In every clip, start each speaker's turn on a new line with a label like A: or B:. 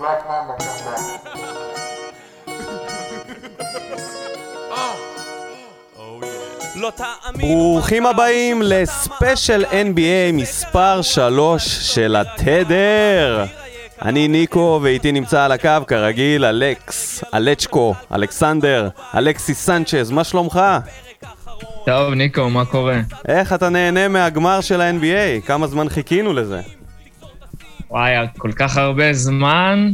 A: Black Mamba come back.
B: לא תאמין.
C: ברוכים הבאים לספיישל NBA מספר 3 של התדר. אני ניקו ואיתי נמצא על הקו כרגיל אלכס, אלצ'קו, אלכסנדר, אלכסי סנצ'ז, מה שלומך?
D: טוב, ניקו, מה קורה?
C: איך אתה נהנה מהגמר של ה-NBA? כמה זמן חיכינו לזה?
D: וואי, כל כך הרבה זמן,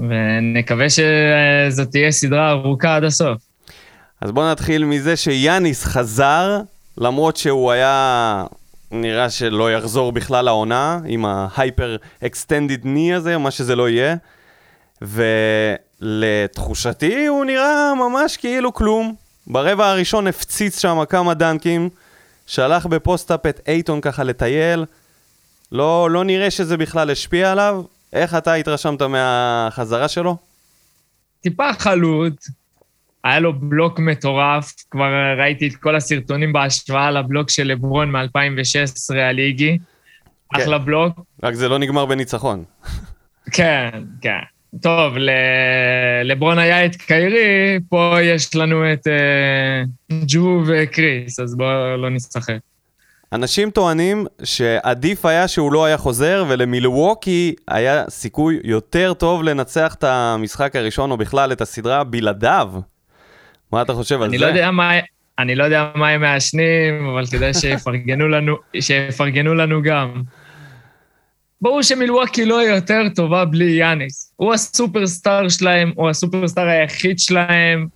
D: ונקווה שזאת תהיה סדרה ארוכה עד הסוף.
C: אז בוא נתחיל מזה שיאניס חזר, למרות שהוא היה נראה שלא יחזור בכלל לעונה, עם ה hyperextended knee הזה, מה שזה לא יהיה. ולתחושתי הוא נראה ממש כאילו כלום. ברבע הראשון הפציץ שם כמה דנקים, שלח בפוסט-אפ את אייטון ככה לטייל. לא, לא נראה שזה בכלל השפיע עליו. איך אתה התרשמת מהחזרה שלו?
D: טיפה חלוט, היה לו בלוק מטורף, כבר ראיתי את כל הסרטונים בהשוואה לבלוק של לברון מ-2016 על איגי.
C: כן.
D: אחלה בלוק.
C: רק זה לא נגמר בניצחון.
D: כן, כן. טוב, ל- לברון היה את קיירי, פה יש לנו את uh, ג'ו וקריס, אז בואו לא נשחק.
C: אנשים טוענים שעדיף היה שהוא לא היה חוזר, ולמילווקי היה סיכוי יותר טוב לנצח את המשחק הראשון, או בכלל את הסדרה, בלעדיו. מה אתה חושב על
D: אני
C: זה?
D: לא יודע מה... אני לא יודע מה הם מעשנים, אבל כדאי שיפרגנו לנו, שיפרגנו לנו גם. ברור שמילווקי לא יותר טובה בלי יאניס. הוא הסופרסטאר שלהם, הוא הסופרסטאר היחיד שלהם.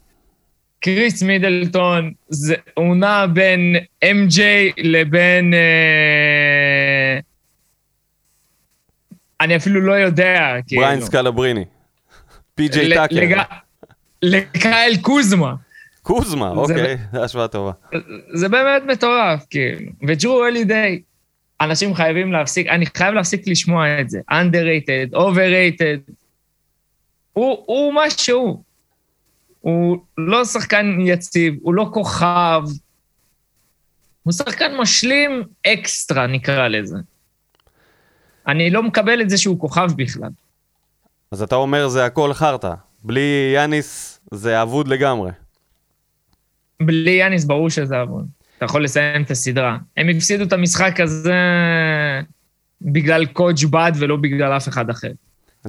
D: קריס מידלטון, זה, הוא נע בין MJ לבין... אה, אני אפילו לא יודע, כאילו.
C: בריין סקלבריני. פי.ג'יי טאקר.
D: לג- לקייל קוזמה.
C: קוזמה,
D: זה-
C: אוקיי, זו השוואה טובה.
D: זה באמת מטורף, כאילו. וג'רו הלידיי, אנשים חייבים להפסיק, אני חייב להפסיק לשמוע את זה. underrated, overrated. הוא, הוא מה שהוא. הוא לא שחקן יציב, הוא לא כוכב. הוא שחקן משלים אקסטרה, נקרא לזה. אני לא מקבל את זה שהוא כוכב בכלל.
C: אז אתה אומר זה הכל חרטא. בלי יאניס זה אבוד לגמרי.
D: בלי יאניס ברור שזה עוון. אתה יכול לסיים את הסדרה. הם הפסידו את המשחק הזה בגלל קודג' בד ולא בגלל אף אחד אחר.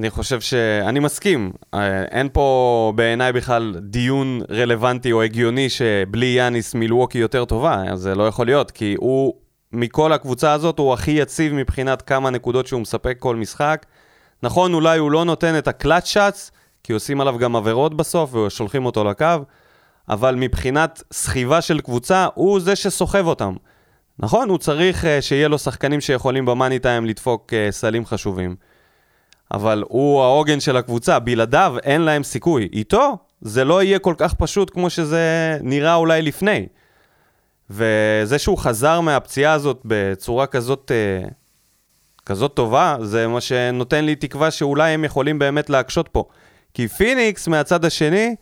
C: אני חושב ש... אני מסכים. אה, אין פה בעיניי בכלל דיון רלוונטי או הגיוני שבלי יאניס מילווקי יותר טובה, אז זה לא יכול להיות, כי הוא, מכל הקבוצה הזאת, הוא הכי יציב מבחינת כמה נקודות שהוא מספק כל משחק. נכון, אולי הוא לא נותן את הקלאץ' שאטס, כי עושים עליו גם עבירות בסוף ושולחים אותו לקו, אבל מבחינת סחיבה של קבוצה, הוא זה שסוחב אותם. נכון, הוא צריך uh, שיהיה לו שחקנים שיכולים במאני טיים לדפוק uh, סלים חשובים. אבל הוא העוגן של הקבוצה, בלעדיו אין להם סיכוי. איתו זה לא יהיה כל כך פשוט כמו שזה נראה אולי לפני. וזה שהוא חזר מהפציעה הזאת בצורה כזאת, אה, כזאת טובה, זה מה שנותן לי תקווה שאולי הם יכולים באמת להקשות פה. כי פיניקס מהצד השני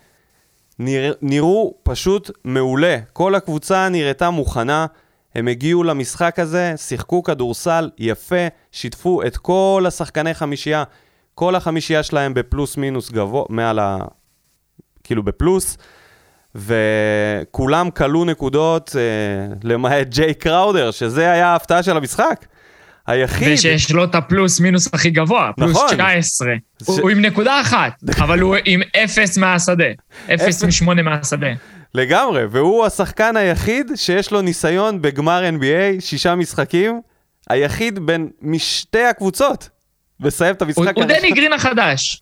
C: נרא, נראו פשוט מעולה. כל הקבוצה נראתה מוכנה, הם הגיעו למשחק הזה, שיחקו כדורסל יפה, שיתפו את כל השחקני חמישייה. כל החמישייה שלהם בפלוס מינוס גבוה, מעל ה... כאילו בפלוס, וכולם כלו נקודות, אה, למעט ג'יי קראודר, שזה היה ההפתעה של המשחק. היחיד...
D: ושיש לו את הפלוס מינוס הכי גבוה, פלוס
C: נכון.
D: 19.
C: זה-
D: הוא הוא עם נקודה אחת, אבל הוא עם אפס מהשדה. אפס משמונה מהשדה.
C: לגמרי, והוא השחקן היחיד שיש לו ניסיון בגמר NBA, שישה משחקים, היחיד בין משתי הקבוצות. מסיים את המשחק
D: הוא. דני גרין החדש.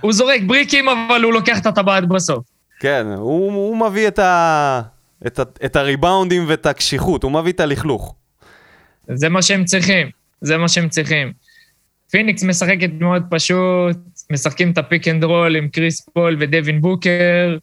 D: הוא זורק בריקים, אבל הוא לוקח את הטבעת בסוף.
C: כן, הוא, הוא מביא את, ה, את, ה, את הריבאונדים ואת הקשיחות, הוא מביא את הלכלוך.
D: זה מה שהם צריכים, זה מה שהם צריכים. פיניקס משחקת מאוד פשוט, משחקים את ה pick and roll עם קריס פול ודווין בוקר,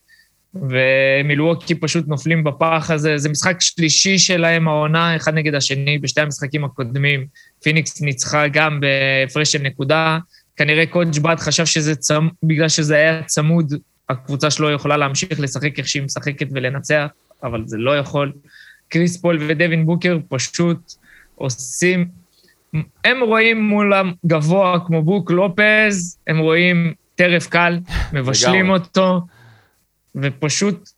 D: ומילווקי פשוט נופלים בפח הזה. זה משחק שלישי שלהם העונה, אחד נגד השני, בשתי המשחקים הקודמים. פיניקס ניצחה גם בהפרש של נקודה. כנראה coach Bud חשב שזה צמ... בגלל שזה היה צמוד, הקבוצה שלו יכולה להמשיך לשחק איך שהיא משחקת ולנצח, אבל זה לא יכול. קריס פול ודווין בוקר פשוט עושים הם רואים מולם גבוה כמו בוק לופז, הם רואים טרף קל, מבשלים. אותו, ופשוט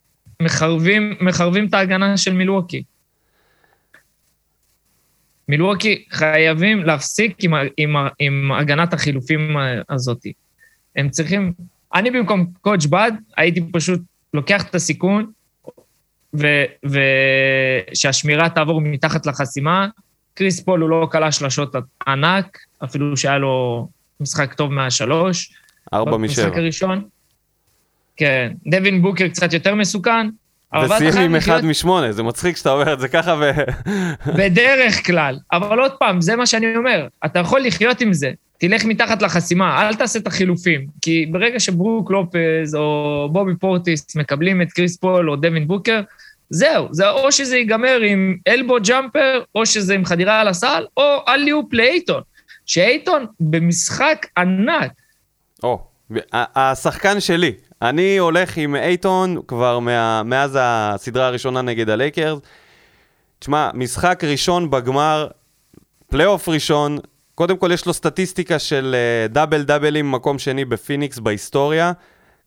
D: מחרבים, מחרבים את ההגנה של מילווקי. מילווקי חייבים להפסיק עם, עם, עם הגנת החילופים הזאת. הם צריכים... אני במקום קודג' בד, הייתי פשוט לוקח את הסיכון, ושהשמירה תעבור מתחת לחסימה. קריס פול הוא לא כלה שלשות ענק, אפילו שהיה לו משחק טוב מהשלוש.
C: ארבע משבע.
D: במשחק הראשון. כן, דווין בוקר קצת יותר מסוכן. חייב
C: עם אחד משמונה, זה מצחיק שאתה אומר את זה ככה ו...
D: בדרך כלל. אבל עוד פעם, זה מה שאני אומר, אתה יכול לחיות עם זה. תלך מתחת לחסימה, אל תעשה את החילופים. כי ברגע שברוק לופז או בובי פורטיס מקבלים את קריס פול או דווין בוקר, זהו, זה או שזה ייגמר עם אלבו jumper, או שזה עם חדירה על הסל, או alley-oop לאייטון. שאייטון במשחק ענק,
C: או, השחקן שלי. אני הולך עם אייטון כבר מה, מאז הסדרה הראשונה נגד הלייקרס. תשמע, משחק ראשון בגמר, פלייאוף ראשון, קודם כל יש לו סטטיסטיקה של אה, דאבל דאבלים מקום שני בפיניקס בהיסטוריה.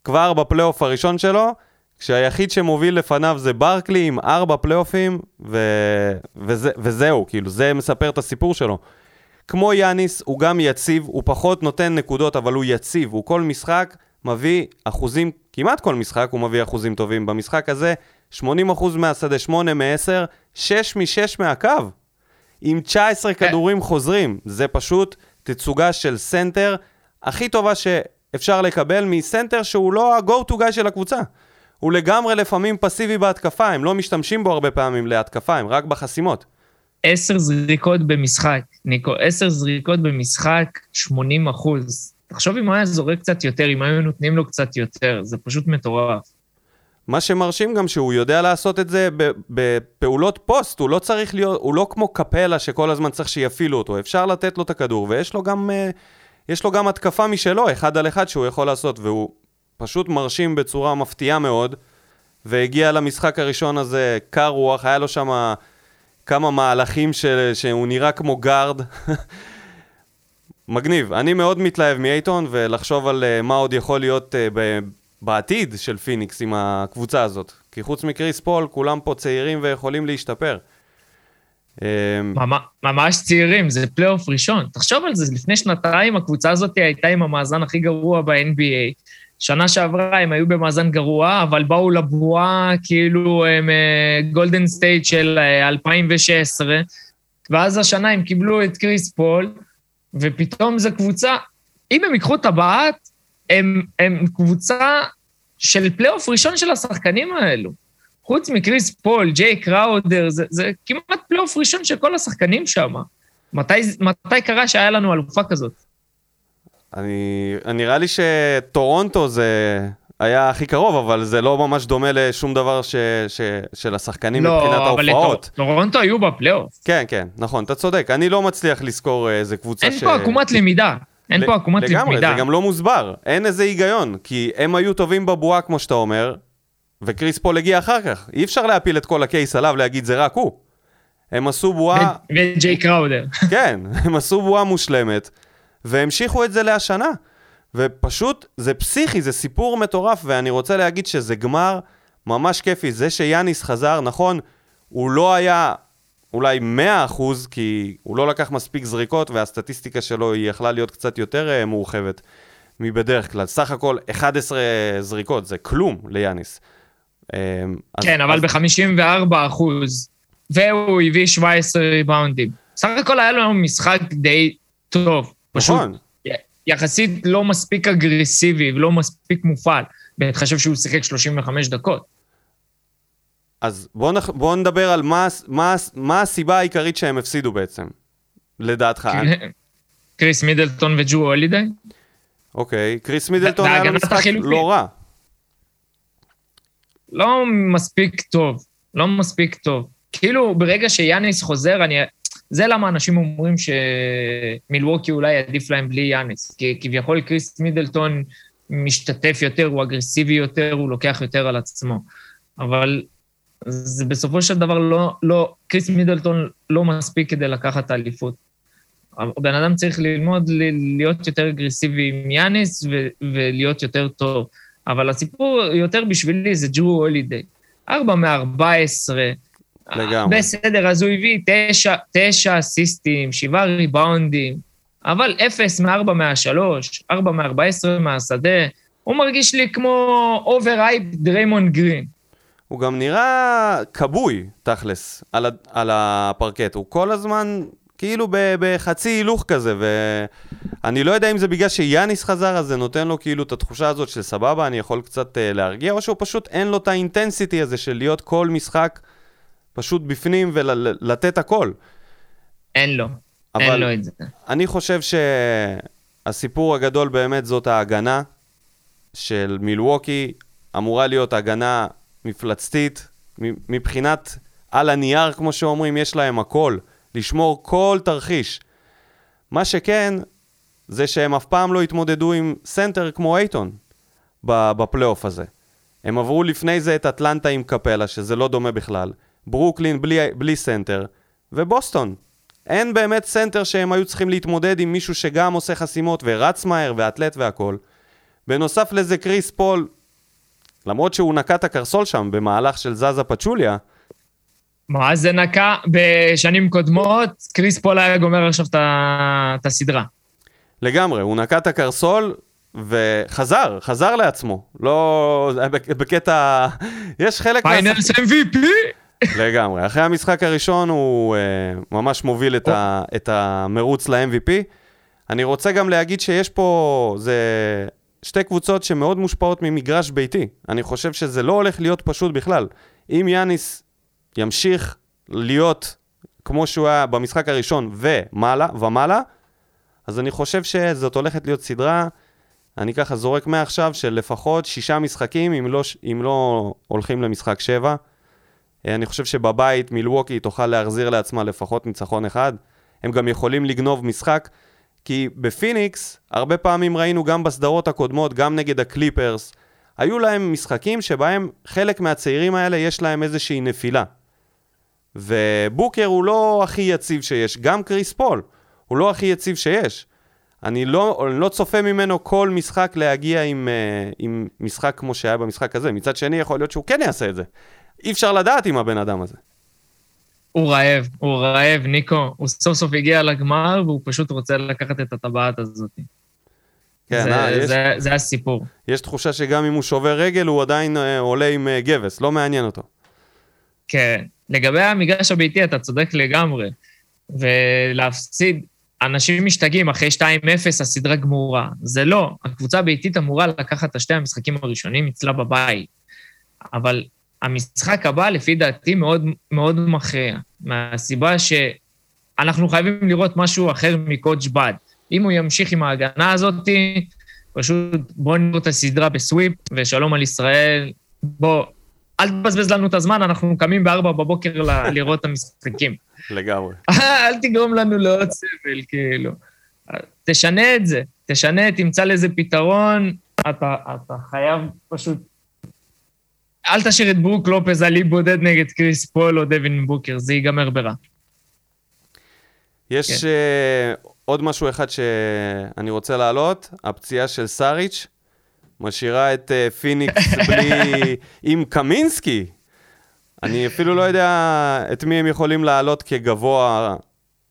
C: כבר בפלייאוף הראשון שלו, כשהיחיד שמוביל לפניו זה ברקלי עם ארבע פלייאופים, ו... וזה, וזהו, כאילו, זה מספר את הסיפור שלו. כמו יאניס, הוא גם יציב, הוא פחות נותן נקודות, אבל הוא יציב. הוא כל משחק מביא אחוזים, כמעט כל משחק הוא מביא אחוזים טובים. במשחק הזה, 80% מהשדה, 8 מ-10, 6 מ-6 מהקו. עם 19 כדורים חוזרים. זה פשוט תצוגה של סנטר הכי טובה שאפשר לקבל מסנטר שהוא לא ה-go to guy של הקבוצה. הוא לגמרי לפעמים פסיבי בהתקפה, הם לא משתמשים בו הרבה פעמים להתקפה, הם רק בחסימות.
D: עשר זריקות במשחק, ניקו, עשר זריקות במשחק, 80 אחוז. תחשוב אם הוא היה זורק קצת יותר, אם היו נותנים לו קצת יותר, זה פשוט מטורף.
C: מה שמרשים גם שהוא יודע לעשות את זה בפעולות פוסט, הוא לא צריך להיות, הוא לא כמו קפלה שכל הזמן צריך שיפעילו אותו, אפשר לתת לו את הכדור, ויש לו גם, אה, יש לו גם התקפה משלו, אחד על אחד שהוא יכול לעשות, והוא פשוט מרשים בצורה מפתיעה מאוד, והגיע למשחק הראשון הזה קר רוח, היה לו שם כמה מהלכים של, שהוא נראה כמו גארד. מגניב. אני מאוד מתלהב מאייטון, ולחשוב על uh, מה עוד יכול להיות uh, ב- בעתיד של פיניקס עם הקבוצה הזאת. כי חוץ מקריס פול, כולם פה צעירים ויכולים להשתפר. Um,
D: ממש, צעירים, זה פלייאוף ראשון. תחשוב על זה, לפני שנתיים הקבוצה הזאת הייתה עם המאזן הכי גרוע ב-NBA. שנה שעברה הם היו במאזן גרוע, אבל באו לבועה כאילו הם גולדן סטייט של אה, 2016, ואז השנה הם קיבלו את קריס פול, ופתאום זו קבוצה, אם הם ייקחו טבעת, הם, הם קבוצה של פלייאוף ראשון של השחקנים האלו. חוץ מקריס פול, ג'יי קראודר, זה, זה כמעט פלייאוף ראשון של כל השחקנים שם. מתי, מתי קרה שהיה לנו אלופה כזאת?
C: אני, נראה לי שטורונטו זה היה הכי קרוב, אבל זה לא ממש דומה לשום דבר ש, ש, של השחקנים מבחינת
D: לא, אבל
C: ההופעות.
D: לטור- טורונטו היו בפלייאוף.
C: כן, כן, נכון, אתה צודק. אני לא מצליח לזכור איזה קבוצה
D: אין
C: ש...
D: פה עקומת למידה. אין פה עקומת
C: לגמרי,
D: למידה.
C: זה גם לא מוסבר. אין איזה היגיון, כי הם היו טובים בבועה, כמו שאתה אומר, וקריס פול הגיע אחר כך. אי אפשר להפיל את כל הקייס עליו, להגיד זה רק הוא. הם עשו בועה,
D: וג'יי קראודר.
C: כן, הם עשו בועה מושלמת, והמשיכו את זה להשנה. ופשוט, זה פסיכי, זה סיפור מטורף, ואני רוצה להגיד שזה גמר ממש כיפי. זה שיאניס חזר, נכון, הוא לא היה אולי 100%, כי הוא לא לקח מספיק זריקות, והסטטיסטיקה שלו היא יכלה להיות קצת יותר אה, מורחבת מבדרך כלל. סך הכל 11 זריקות, זה כלום ליאניס. אה, אז-
D: כן, אבל
C: אז-
D: ב-54 אחוז. והוא הביא 17 ריבאונדים. סך הכל היה לנו משחק די טוב. פשוט
C: נכון.
D: יחסית לא מספיק אגרסיבי ולא מספיק מופעל, בהתחשב שהוא שיחק 35 דקות.
C: אז בואו נח... בוא נדבר על מה, מה, מה הסיבה העיקרית שהם הפסידו בעצם, לדעתך.
D: קריס מידלטון וג'ו הולידי?
C: אוקיי, קריס מידלטון היה לו משחק. לא רע.
D: לא מספיק טוב, לא מספיק טוב. כאילו, ברגע שיאניס חוזר, אני... זה למה אנשים אומרים שמילווקי אולי עדיף להם בלי יאניס. כי כביכול קריס מידלטון משתתף יותר, הוא אגרסיבי יותר, הוא לוקח יותר על עצמו. אבל זה בסופו של דבר לא, לא, קריס מידלטון לא מספיק כדי לקחת את האליפות. הבן אדם צריך ללמוד להיות יותר אגרסיבי עם יאניס ו- ולהיות יותר טוב. אבל הסיפור יותר בשבילי זה ג'רו הולידיי. 4 מ-14.
C: לגמרי.
D: בסדר, אז הוא הביא תשע, תשע אסיסטים, שבעה ריבאונדים, אבל אפס מ-4 מה-3, 4 מ-14 מהשדה. הוא מרגיש לי כמו overhyped דריימון גרין.
C: הוא גם נראה כבוי, תכלס, על, ה- על הפרקט. הוא כל הזמן כאילו ב- בחצי הילוך כזה, ואני לא יודע אם זה בגלל שיאניס חזר, אז זה נותן לו כאילו את התחושה הזאת של סבבה, אני יכול קצת uh, להרגיע, או שהוא פשוט אין לו את ה intensity הזה של להיות כל משחק פשוט בפנים ולתת הכל.
D: אין לו, אין לו את זה.
C: אני חושב שהסיפור הגדול באמת זאת ההגנה של מילווקי, אמורה להיות הגנה מפלצתית, מבחינת על הנייר, כמו שאומרים, יש להם הכל, לשמור כל תרחיש. מה שכן, זה שהם אף פעם לא התמודדו עם סנטר כמו אייטון בפלייאוף הזה. הם עברו לפני זה את אטלנטה עם קפלה, שזה לא דומה בכלל, ברוקלין בלי, בלי סנטר, ובוסטון. אין באמת סנטר שהם היו צריכים להתמודד עם מישהו שגם עושה חסימות ורץ מהר ואתלט והכל. בנוסף לזה, קריס פול, למרות שהוא נקע את הקרסול שם במהלך של זזה פצ'וליה,
D: מה זה נקע? בשנים קודמות, קריס פול היה גומר עכשיו את הסדרה.
C: לגמרי, הוא נקע את הקרסול וחזר, חזר לעצמו. לא... בקטע... יש חלק...
D: Finals MVP!
C: לגמרי. אחרי המשחק הראשון הוא uh, ממש מוביל את, ה, את המרוץ ל-MVP. אני רוצה גם להגיד שיש פה, זה שתי קבוצות שמאוד מושפעות ממגרש ביתי. אני חושב שזה לא הולך להיות פשוט בכלל. אם יאניס ימשיך להיות כמו שהוא היה במשחק הראשון ומעלה, ומעלה, אז אני חושב שזאת הולכת להיות סדרה, אני ככה זורק מעכשיו, של לפחות שישה משחקים, אם לא, אם לא הולכים למשחק שבע. אה, אני חושב שבבית מילווקי תוכל להחזיר לעצמה לפחות ניצחון אחד. הם גם יכולים לגנוב משחק, כי בפיניקס, הרבה פעמים ראינו גם בסדרות הקודמות, גם נגד הקליפרס, היו להם משחקים שבהם חלק מהצעירים האלה יש להם איזושהי נפילה. ובוקר הוא לא הכי יציב שיש, גם קריס פול הוא לא הכי יציב שיש. אני לא, אני לא צופה ממנו כל משחק להגיע עם, uh, עם משחק כמו שהיה במשחק הזה. מצד שני, יכול להיות שהוא כן יעשה את זה. אי אפשר לדעת עם הבן אדם הזה.
D: הוא רעב, הוא רעב, ניקו. הוא סוף סוף הגיע לגמר, והוא פשוט רוצה לקחת את הטבעת הזאת.
C: כן,
D: זה,
C: אה, יש,
D: זה, זה הסיפור.
C: יש תחושה שגם אם הוא שובר רגל, הוא עדיין uh, עולה עם uh, גבס, לא מעניין אותו.
D: כן. לגבי המגרש הביתי, אתה צודק לגמרי. ולהפסיד, אנשים משתגעים, אחרי 2-0 הסדרה גמורה. זה לא. הקבוצה הביתית אמורה לקחת את שתי המשחקים הראשונים אצלה בבית. אבל המשחק הבא, לפי דעתי, מאוד מאוד מכריע. מהסיבה שאנחנו חייבים לראות משהו אחר מקודג' בד. אם הוא ימשיך עם ההגנה הזאת, פשוט בואו נראה את הסדרה בסוויפ, ושלום על ישראל. בוא, אל תבזבז לנו את הזמן, אנחנו קמים בארבע בבוקר ל- לראות את המשחקים.
C: לגמרי.
D: אל תגרום לנו לעוד סבל, כאילו. תשנה את זה, תשנה, תמצא לזה פתרון, אתה, אתה חייב פשוט... אל תשאיר את ברוק לופז על אי בודד נגד קריס פול או דווין בוקר, זה ייגמר ברע.
C: יש
D: כן.
C: uh, עוד משהו אחד שאני רוצה להעלות, הפציעה של סאריץ' משאירה את uh, פיניקס בלי... עם קמינסקי. אני אפילו לא יודע את מי הם יכולים להעלות כגבוה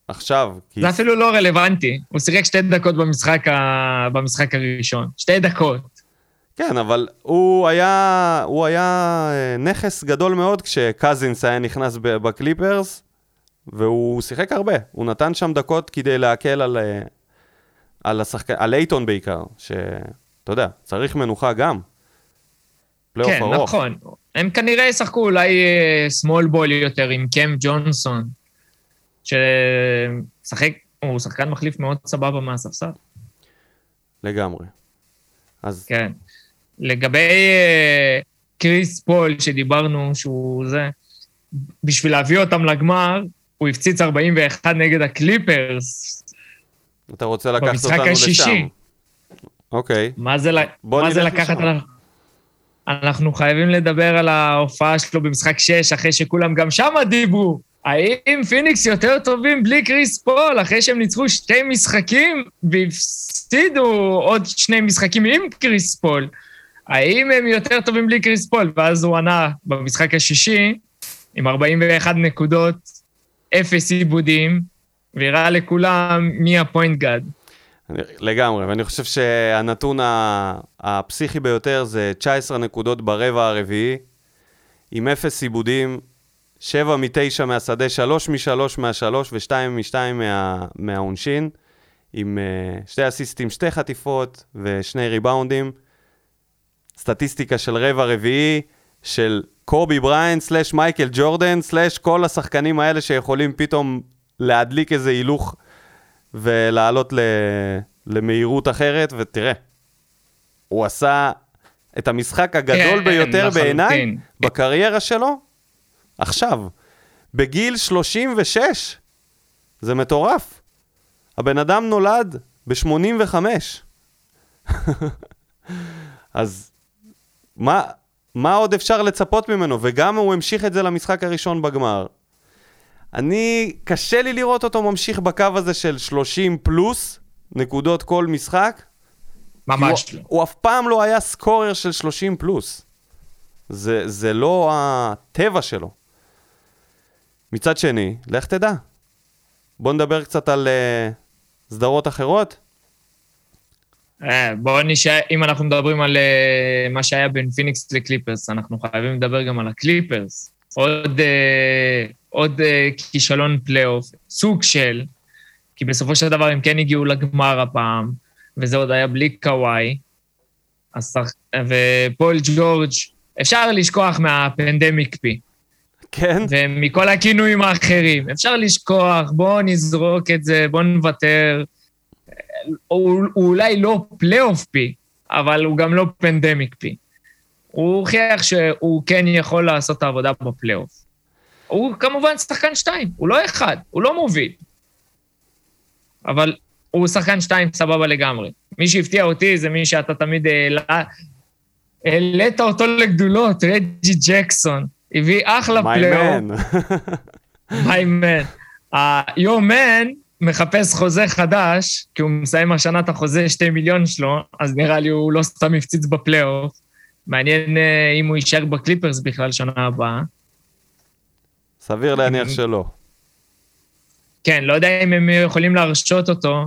C: עכשיו. כי...
D: זה אפילו לא רלוונטי, הוא שיחק שתי דקות במשחק, ה... במשחק הראשון. שתי דקות.
C: כן, אבל הוא היה, הוא היה אה, נכס גדול מאוד כשקזינס היה נכנס בקליפרס, והוא שיחק הרבה. הוא נתן שם דקות כדי להקל על, אה, על, השחק... על אייטון בעיקר, שאתה יודע, צריך מנוחה גם. פלייאוף
D: כן,
C: ארוך.
D: נכון. הם כנראה ישחקו אולי small ball יותר עם קם ג'ונסון, ששחק, הוא שחקן מחליף מאוד סבבה מהספסל.
C: לגמרי. אז
D: כן. לגבי אה, קריס פול, שדיברנו שהוא זה, בשביל להביא אותם לגמר, הוא הפציץ 41 נגד הקליפרס.
C: אתה רוצה לקחת אותנו
D: השישי.
C: לשם. אוקיי.
D: מה זה, מה זה לקחת...
C: לשם.
D: אנחנו חייבים לדבר על ההופעה שלו במשחק 6, אחרי שכולם גם שמה דיברו האם פיניקס יותר טובים בלי קריס פול, אחרי שהם ניצחו שתי משחקים והפסידו עוד שני משחקים עם קריס פול? האם הם יותר טובים בלי קריס פול? ואז הוא ענה במשחק השישי, עם 41 נקודות, אפס עיבודים, והראה לכולם מי הפוינט גאד.
C: לגמרי, ואני חושב שהנתון הפסיכי ביותר זה 19 נקודות ברבע הרביעי, עם אפס עיבודים, 7 מ-9 מהשדה, 3 מ-3 מה-3 ו-2 מ-2 מהעונשין, עם uh, שתי אסיסטים, שתי חטיפות ושני ריבאונדים. סטטיסטיקה של רבע רביעי, של קובי בריין, סלאש מייקל ג'ורדן, סלאש כל השחקנים האלה שיכולים פתאום להדליק איזה הילוך ולעלות ל... למהירות אחרת, ותראה, הוא עשה את המשחק הגדול כן, ביותר בעיניי בקריירה שלו, עכשיו, בגיל 36. זה מטורף. הבן אדם נולד ב-85. אז מה, מה עוד אפשר לצפות ממנו? וגם הוא המשיך את זה למשחק הראשון בגמר. אני, קשה לי לראות אותו ממשיך בקו הזה של 30 פלוס נקודות כל משחק.
D: ממש
C: לא. הוא, הוא אף פעם לא היה סקורר של 30 פלוס. זה, זה לא הטבע שלו. מצד שני, לך תדע. בוא נדבר קצת על uh, סדרות אחרות.
D: אה, בואו נשאר, אם אנחנו מדברים על uh, מה שהיה בין פיניקס לקליפרס, אנחנו חייבים לדבר גם על הקליפרס. עוד, uh, עוד כישלון פלייאוף, סוג של, כי בסופו של דבר הם כן הגיעו לגמר הפעם, וזה עוד היה בלי קוואי, ופול ג'ורג', אפשר לשכוח מה Pandemic P.
C: כן.
D: ומכל הכינויים האחרים. אפשר לשכוח, בואו נזרוק את זה, בואו נוותר. הוא, הוא אולי לא Playoff P, אבל הוא גם לא Pandemic P. הוא הוכיח שהוא כן יכול לעשות את העבודה בפלייאוף. הוא כמובן שחקן שתיים, הוא לא אחד, הוא לא מוביל. אבל הוא שחקן שתיים סבבה לגמרי. מי שהפתיע אותי זה מי שאתה תמיד העלה, העלית אותו לגדולות, רג'י ג'קסון. הביא אחלה פלייאוף. My man. ה your man מחפש חוזה חדש, כי הוא מסיים השנה את החוזה שתי מיליון שלו, אז נראה לי הוא לא סתם הפציץ בפלייאוף. מעניין אה, אם הוא יישאר בקליפרס בכלל שנה הבאה.
C: סביר להניח שלא.
D: כן, לא יודע אם הם יכולים להרשות אותו.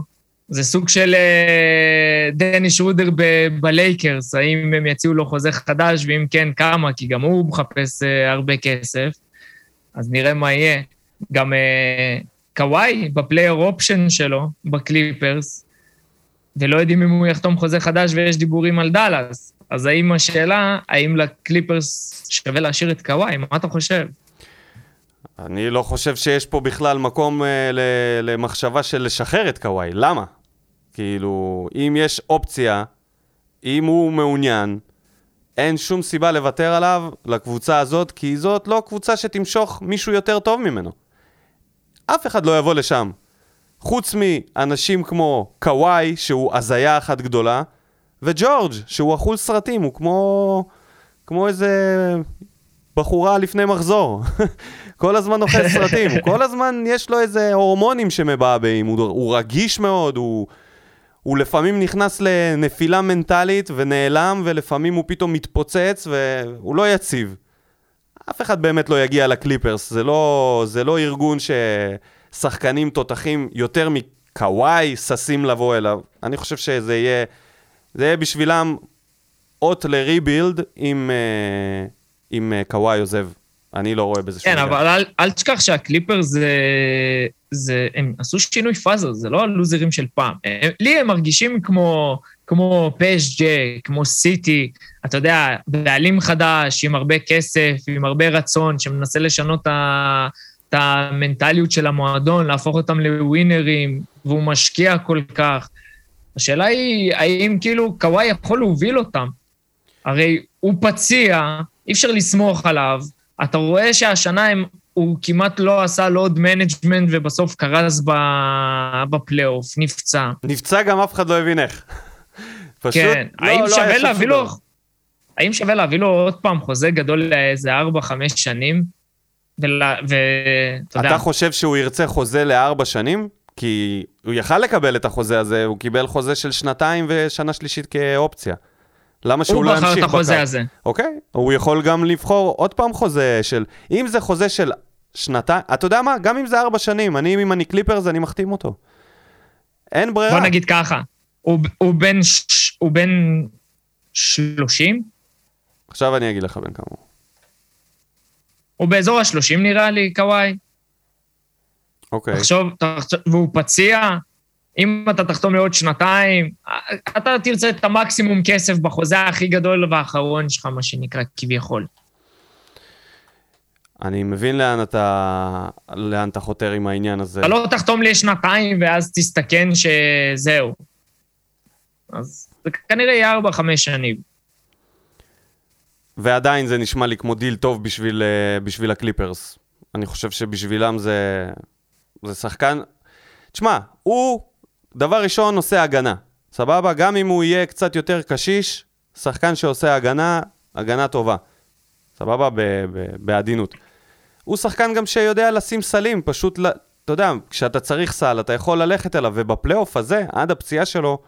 D: זה סוג של אה, דני שרודר בלייקרס, האם הם יציעו לו חוזה חדש, ואם כן, כמה, כי גם הוא מחפש אה, הרבה כסף. אז נראה מה יהיה. גם קוואי ב player option שלו, בקליפרס, ולא יודעים אם הוא יחתום חוזה חדש ויש דיבורים על דאלאס. אז האם השאלה, האם לקליפרס שווה להשאיר את קוואי? מה אתה חושב?
C: אני לא חושב שיש פה בכלל מקום אה, למחשבה של לשחרר את קוואי. למה? כאילו, אם יש אופציה, אם הוא מעוניין, אין שום סיבה לוותר עליו לקבוצה הזאת, כי זאת לא קבוצה שתמשוך מישהו יותר טוב ממנו. אף אחד לא יבוא לשם. חוץ מאנשים כמו קוואי, שהוא הזיה אחת גדולה, וג'ורג', שהוא אכול סרטים, הוא כמו, כמו איזה בחורה לפני מחזור. כל הזמן אוכל סרטים, כל הזמן יש לו איזה הורמונים שמבעבעים, הוא, הוא רגיש מאוד, הוא, הוא לפעמים נכנס לנפילה מנטלית ונעלם, ולפעמים הוא פתאום מתפוצץ והוא לא יציב. אף אחד באמת לא יגיע לקליפרס, זה לא, זה לא ארגון ששחקנים תותחים יותר מקוואי ששים לבוא אליו. אני חושב שזה יהיה, זה יהיה בשבילם אות לריבילד אם, אה, אם אה, קוואי עוזב. אני לא רואה בזה
D: שום. כן, אבל אל, אל תשכח שהקליפר זה, זה... הם עשו שינוי פאזה, זה לא הלוזרים של פעם. הם, לי הם מרגישים כמו, כמו PSG, כמו סיטי, אתה יודע, בעלים חדש, עם הרבה כסף, עם הרבה רצון, שמנסה לשנות את המנטליות של המועדון, להפוך אותם לווינרים, והוא משקיע כל כך. השאלה היא, האם כאילו קוואי יכול להוביל אותם? הרי הוא פציע, אי אפשר לסמוך עליו, אתה רואה שהשנה הם, הוא כמעט לא עשה load management ובסוף קרס בפלייאוף, נפצע.
C: נפצע גם אף אחד לא הבין איך.
D: פשוט כן, לא, האם לא שווה להביא לו... האם שווה להביא לו עוד פעם חוזה גדול לאיזה 4-5 שנים? ואתה יודע,
C: אתה חושב שהוא ירצה חוזה לארבע שנים? כי הוא יכל לקבל את החוזה הזה, הוא קיבל חוזה של שנתיים ושנה שלישית כאופציה. למה שהוא
D: הוא
C: לא
D: בחר
C: ימשיך
D: את החוזה? הזה.
C: אוקיי, הוא יכול גם לבחור עוד פעם חוזה של... אם זה חוזה של שנתיים, אתה יודע מה? גם אם זה ארבע שנים, אני, אם אני קליפרס, אני מחתים אותו. אין ברירה.
D: בוא נגיד ככה, הוא, הוא בן, הוא בן 30?
C: עכשיו אני אגיד לך בן כמה הוא.
D: הוא באזור ה-30 נראה לי, קוואי.
C: אוקיי.
D: תחשוב, תחשוב, והוא פציע, אם אתה תחתום לעוד שנתיים, אתה תרצה את המקסימום כסף בחוזה הכי גדול והאחרון שלך, מה שנקרא, כביכול.
C: אני מבין לאן אתה, לאן אתה חותר עם העניין הזה.
D: אתה לא תחתום לשנתיים ואז תסתכן שזהו. אז זה כנראה יהיה ארבע, חמש שנים.
C: ועדיין זה נשמע לי כמו דיל טוב בשביל, אה, בשביל הקליפרס. אני חושב שבשבילם זה, זה שחקן... תשמע, הוא, דבר ראשון, עושה הגנה. סבבה? גם אם הוא יהיה קצת יותר קשיש, שחקן שעושה הגנה, הגנה טובה. סבבה? ב- ב- בעדינות. הוא שחקן גם שיודע לשים סלים, פשוט, אתה יודע, כשאתה צריך סל, אתה יכול ללכת אליו, ובפלייאוף הזה, עד הפציעה שלו,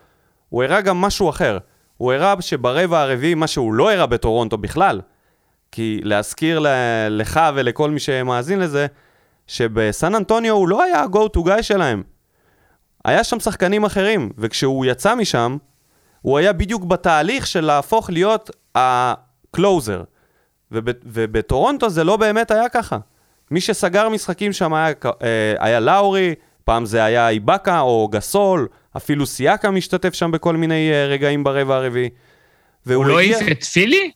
C: הוא הראה גם משהו אחר. הוא הראה שברבע הרביעי, מה שהוא לא הראה בטורונטו בכלל, כי להזכיר לך ולכל מי שמאזין לזה, שבסן אנטוניו הוא לא היה ה-go to guy שלהם. היה שם שחקנים אחרים, וכשהוא יצא משם, הוא היה בדיוק בתהליך של להפוך להיות הקלוזר. וב, ובטורונטו זה לא באמת היה ככה. מי שסגר משחקים שם היה, אה, היה לאורי, פעם זה היה איבאקה או גסול, אפילו סיאקה משתתף שם בכל מיני אה, רגעים ברבע הרביעי.
D: הוא לא העיף את פילי?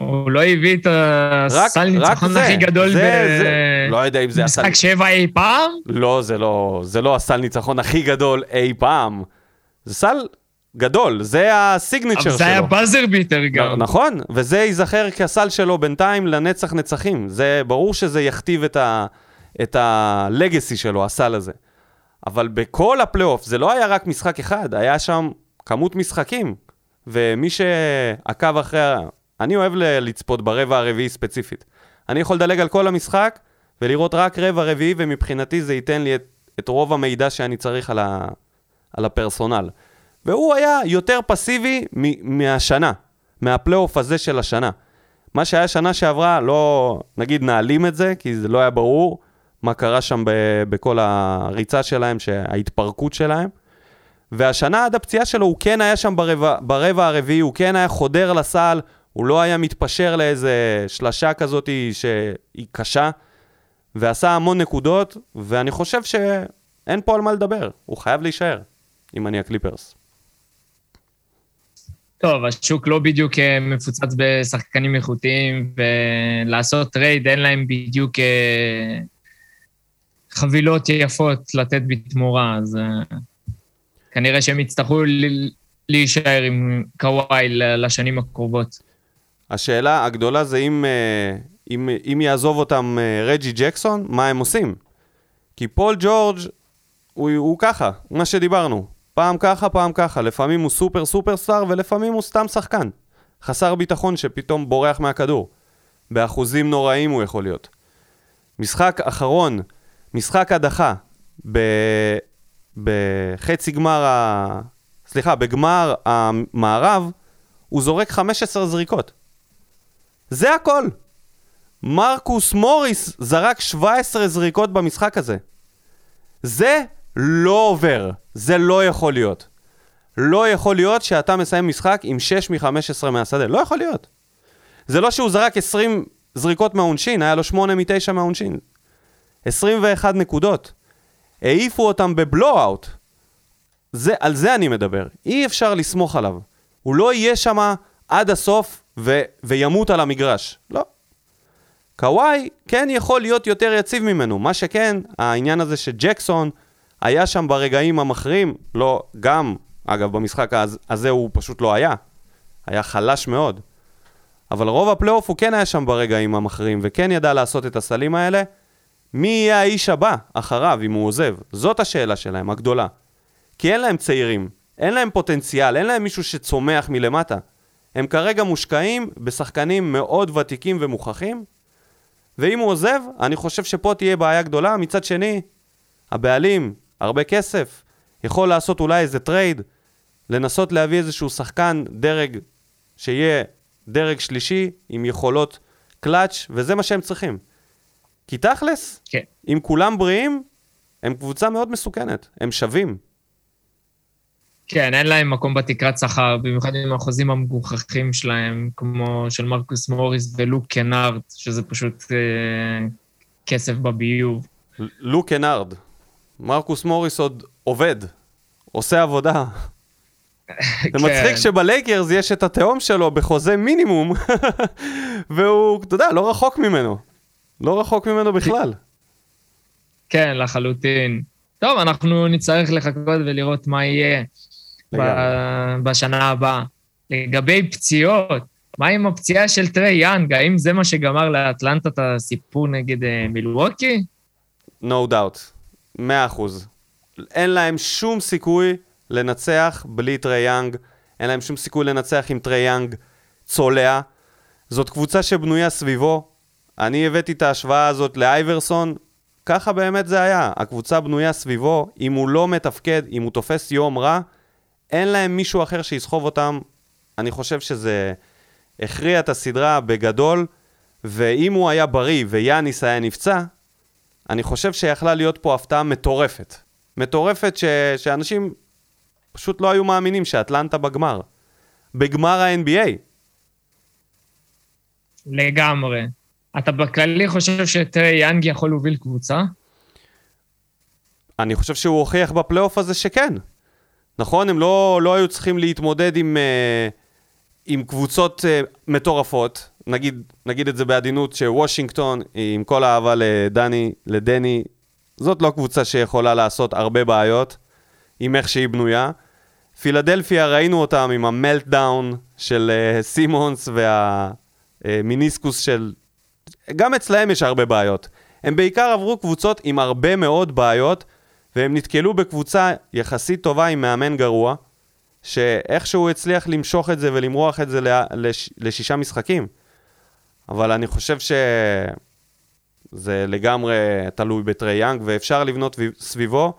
D: הוא לא הביא את הסל ניצחון הכי גדול
C: זה, זה, לא יודע אם זה הסל...
D: שבע אי פעם?
C: לא, זה לא, זה לא הסל ניצחון הכי גדול אי פעם. זה סל גדול, זה הסיגניצ'ר שלו.
D: אבל זה היה באזר ביטר גם.
C: נכון, וזה ייזכר כסל שלו בינתיים לנצח נצחים. זה ברור שזה יכתיב את, ה, את ה legacy שלו, הסל הזה. אבל בכל הפלייאוף, זה לא היה רק משחק אחד, היה שם כמות משחקים. ומי שעקב אחרי... אני אוהב לצפות ברבע הרביעי ספציפית. אני יכול לדלג על כל המשחק ולראות רק רבע רביעי, ומבחינתי זה ייתן לי את, את רוב המידע שאני צריך על, ה, על ה personnel. והוא היה יותר פסיבי מ- מהשנה, מהפלייאוף הזה של השנה. מה שהיה שנה שעברה, לא, נגיד נעלים את זה, כי זה לא היה ברור מה קרה שם ב- בכל הריצה שלהם, ההתפרקות שלהם. והשנה עד הפציעה שלו, הוא כן היה שם ברבע, ברבע הרביעי, הוא כן היה חודר לסל, הוא לא היה מתפשר לאיזה שלשה כזאת שהיא קשה, ועשה המון נקודות, ואני חושב שאין פה על מה לדבר, הוא חייב להישאר, אם אני הקליפרס.
D: טוב, השוק לא בדיוק אה, מפוצץ בשחקנים איכותיים, ולעשות טרייד אין להם בדיוק אה, חבילות יפות לתת בתמורה, אז אה, כנראה שהם יצטרכו להישאר עם קוואי לשנים הקרובות.
C: השאלה הגדולה זה אם, אה, אם, אם יעזוב אותם אה, רג'י ג'קסון, מה הם עושים? כי פול ג'ורג' הוא, הוא ככה, מה שדיברנו. פעם ככה, פעם ככה. לפעמים הוא סופר סופרסטאר ולפעמים הוא סתם שחקן. חסר ביטחון שפתאום בורח מהכדור. באחוזים נוראים הוא יכול להיות. משחק אחרון, משחק הדחה, ב... בחצי גמר ה... סליחה, בגמר המערב, הוא זורק 15 זריקות. זה הכל. מרקוס מוריס זרק 17 זריקות במשחק הזה. זה לא עובר. זה לא יכול להיות. לא יכול להיות שאתה מסיים משחק עם 6 מ-15 מהשדה. לא יכול להיות. זה לא שהוא זרק 20 זריקות מהעונשין, היה לו 8 מ-9 מהעונשין. 21 נקודות. העיפו אותם בבלואו-אוט. על זה אני מדבר. אי אפשר לסמוך עליו. הוא לא יהיה שם עד הסוף ו- וימות על המגרש. לא. קוואי כן יכול להיות יותר יציב ממנו. מה שכן, העניין הזה שג'קסון היה שם ברגעים המכריעים, לא, גם, אגב, במשחק הז- הזה הוא פשוט לא היה. היה חלש מאוד. אבל רוב הפלייאוף הוא כן היה שם ברגעים המכריעים, וכן ידע לעשות את הסלים האלה. מי יהיה האיש הבא אחריו אם הוא עוזב? זאת השאלה שלהם, הגדולה. כי אין להם צעירים, אין להם פוטנציאל, אין להם מישהו שצומח מלמטה. הם כרגע מושקעים בשחקנים מאוד ותיקים ומוכחים, ואם הוא עוזב, אני חושב שפה תהיה בעיה גדולה. מצד שני, הבעלים, הרבה כסף, יכול לעשות אולי איזה טרייד, לנסות להביא איזשהו שחקן דרג שיהיה דרג שלישי עם יכולות קלאץ', וזה מה שהם צריכים. כי תכלס,
D: כן.
C: אם כולם בריאים, הם קבוצה מאוד מסוכנת, הם שווים.
D: כן, אין להם מקום בתקרת שכר, במיוחד עם החוזים המגוחכים שלהם, כמו של מרקוס מוריס ולוק קנארט, שזה פשוט אה, כסף בביוב.
C: לוק קנארד, מרקוס מוריס עוד עובד, עושה עבודה. זה מצחיק שבלייקרס יש את התהום שלו בחוזה מינימום, והוא, אתה יודע, לא רחוק ממנו. לא רחוק ממנו בכלל.
D: כן, לחלוטין. טוב, אנחנו נצטרך לחכות ולראות מה יהיה ב- בשנה הבאה. לגבי פציעות, מה עם הפציעה של טרי יאנג? האם זה מה שגמר לאטלנטה את הסיפור נגד אה, מילווקי?
C: No doubt, מאה אחוז. אין להם שום סיכוי לנצח בלי טרי יאנג, אין להם שום סיכוי לנצח עם טרי יאנג צולע. זאת קבוצה שבנויה סביבו. אני הבאתי את ההשוואה הזאת לאייברסון, ככה באמת זה היה. הקבוצה בנויה סביבו, אם הוא לא מתפקד, אם הוא תופס יום רע, אין להם מישהו אחר שיסחוב אותם. אני חושב שזה הכריע את הסדרה בגדול, ואם הוא היה בריא ויאניס היה נפצע, אני חושב שיכלה להיות פה הפתעה מטורפת. מטורפת ש... שאנשים פשוט לא היו מאמינים שאטלנטה בגמר. בגמר ה-NBA.
D: לגמרי. אתה בכללי חושב שטרי יאנג יכול להוביל קבוצה?
C: אני חושב שהוא הוכיח בפלייאוף הזה שכן. נכון, הם לא, לא היו צריכים להתמודד עם, uh, עם קבוצות uh, מטורפות. נגיד, נגיד את זה בעדינות, שוושינגטון, עם כל האהבה לדני, לדני, זאת לא קבוצה שיכולה לעשות הרבה בעיות עם איך שהיא בנויה. פילדלפיה, ראינו אותם עם המלטדאון של uh, סימונס והמיניסקוס של... גם אצלהם יש הרבה בעיות. הם בעיקר עברו קבוצות עם הרבה מאוד בעיות, והם נתקלו בקבוצה יחסית טובה עם מאמן גרוע, שאיכשהו הצליח למשוך את זה ולמרוח את זה לש... לשישה משחקים. אבל אני חושב שזה לגמרי תלוי בטרי יאנג, ואפשר לבנות סביבו.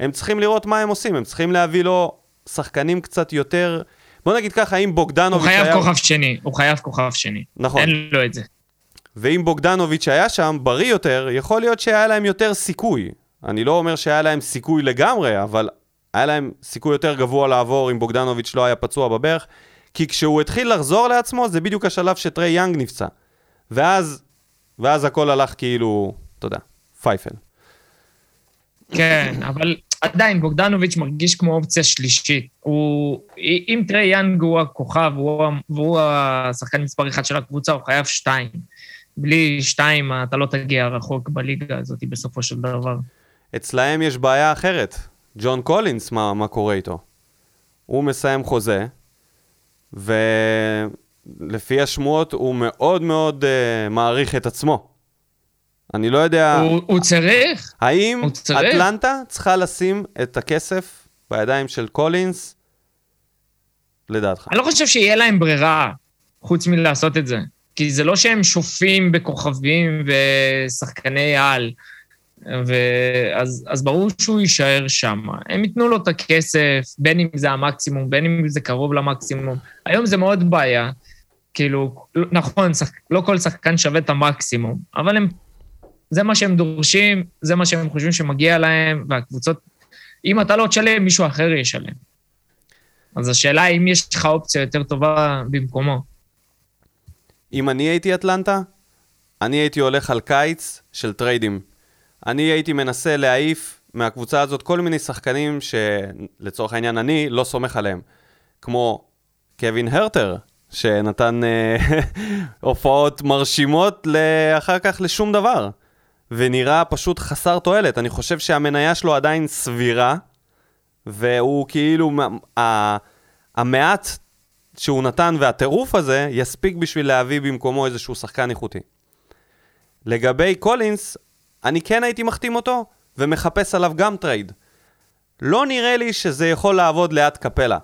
C: הם צריכים לראות מה הם עושים, הם צריכים להביא לו שחקנים קצת יותר... בוא נגיד ככה, אם בוגדנוביץ'
D: הוא חייב
C: היה...
D: כוכב שני, הוא חייב כוכב שני.
C: נכון.
D: אין לו את זה.
C: ואם בוגדנוביץ' היה שם, בריא יותר, יכול להיות שהיה להם יותר סיכוי. אני לא אומר שהיה להם סיכוי לגמרי, אבל היה להם סיכוי יותר גבוה לעבור אם בוגדנוביץ' לא היה פצוע בברך, כי כשהוא התחיל לחזור לעצמו, זה בדיוק השלב שטרי יאנג נפצע. ואז, ואז הכל הלך כאילו, אתה יודע, פייפל.
D: כן, אבל עדיין בוגדנוביץ' מרגיש כמו אופציה שלישית. הוא, אם טרי יאנג הוא הכוכב, הוא, והוא השחקן מספר אחד של הקבוצה, הוא חייב שתיים. בלי שתיים אתה לא תגיע רחוק בליגה הזאת בסופו של דבר.
C: אצלהם יש בעיה אחרת. ג'ון קולינס, מה, מה קורה איתו? הוא מסיים חוזה, ולפי השמועות הוא מאוד מאוד uh, מעריך את עצמו. אני לא יודע...
D: הוא, הוא צריך?
C: האם
D: הוא צריך?
C: אטלנטה צריכה לשים את הכסף בידיים של קולינס, לדעתך?
D: אני לא חושב שיהיה להם ברירה חוץ מלעשות את זה. כי זה לא שהם שופים בכוכבים ושחקני על. ואז אז ברור שהוא יישאר שם. הם ייתנו לו את הכסף, בין אם זה המקסימום, בין אם זה קרוב למקסימום. היום זה מאוד בעיה. כאילו, נכון, שח... לא כל שחקן שווה את המקסימום, אבל הם... זה מה שהם דורשים, זה מה שהם חושבים שמגיע להם, והקבוצות... אם אתה לא תשלם, מישהו אחר ישלם. אז השאלה היא אם יש לך אופציה יותר טובה במקומו.
C: אם אני הייתי אטלנטה, אני הייתי הולך על קיץ של טריידים. אני הייתי מנסה להעיף מהקבוצה הזאת כל מיני שחקנים שלצורך העניין אני לא סומך עליהם. כמו קווין הרטר, שנתן אה, הופעות מרשימות אחר כך לשום דבר. ונראה פשוט חסר תועלת. אני חושב שהמניה שלו עדיין סבירה, והוא כאילו, המעט שהוא נתן והטירוף הזה יספיק בשביל להביא במקומו איזשהו שחקן איכותי. לגבי קולינס, אני כן הייתי מחתים אותו ומחפש עליו גם trade. לא נראה לי שזה יכול לעבוד ליד קפלה.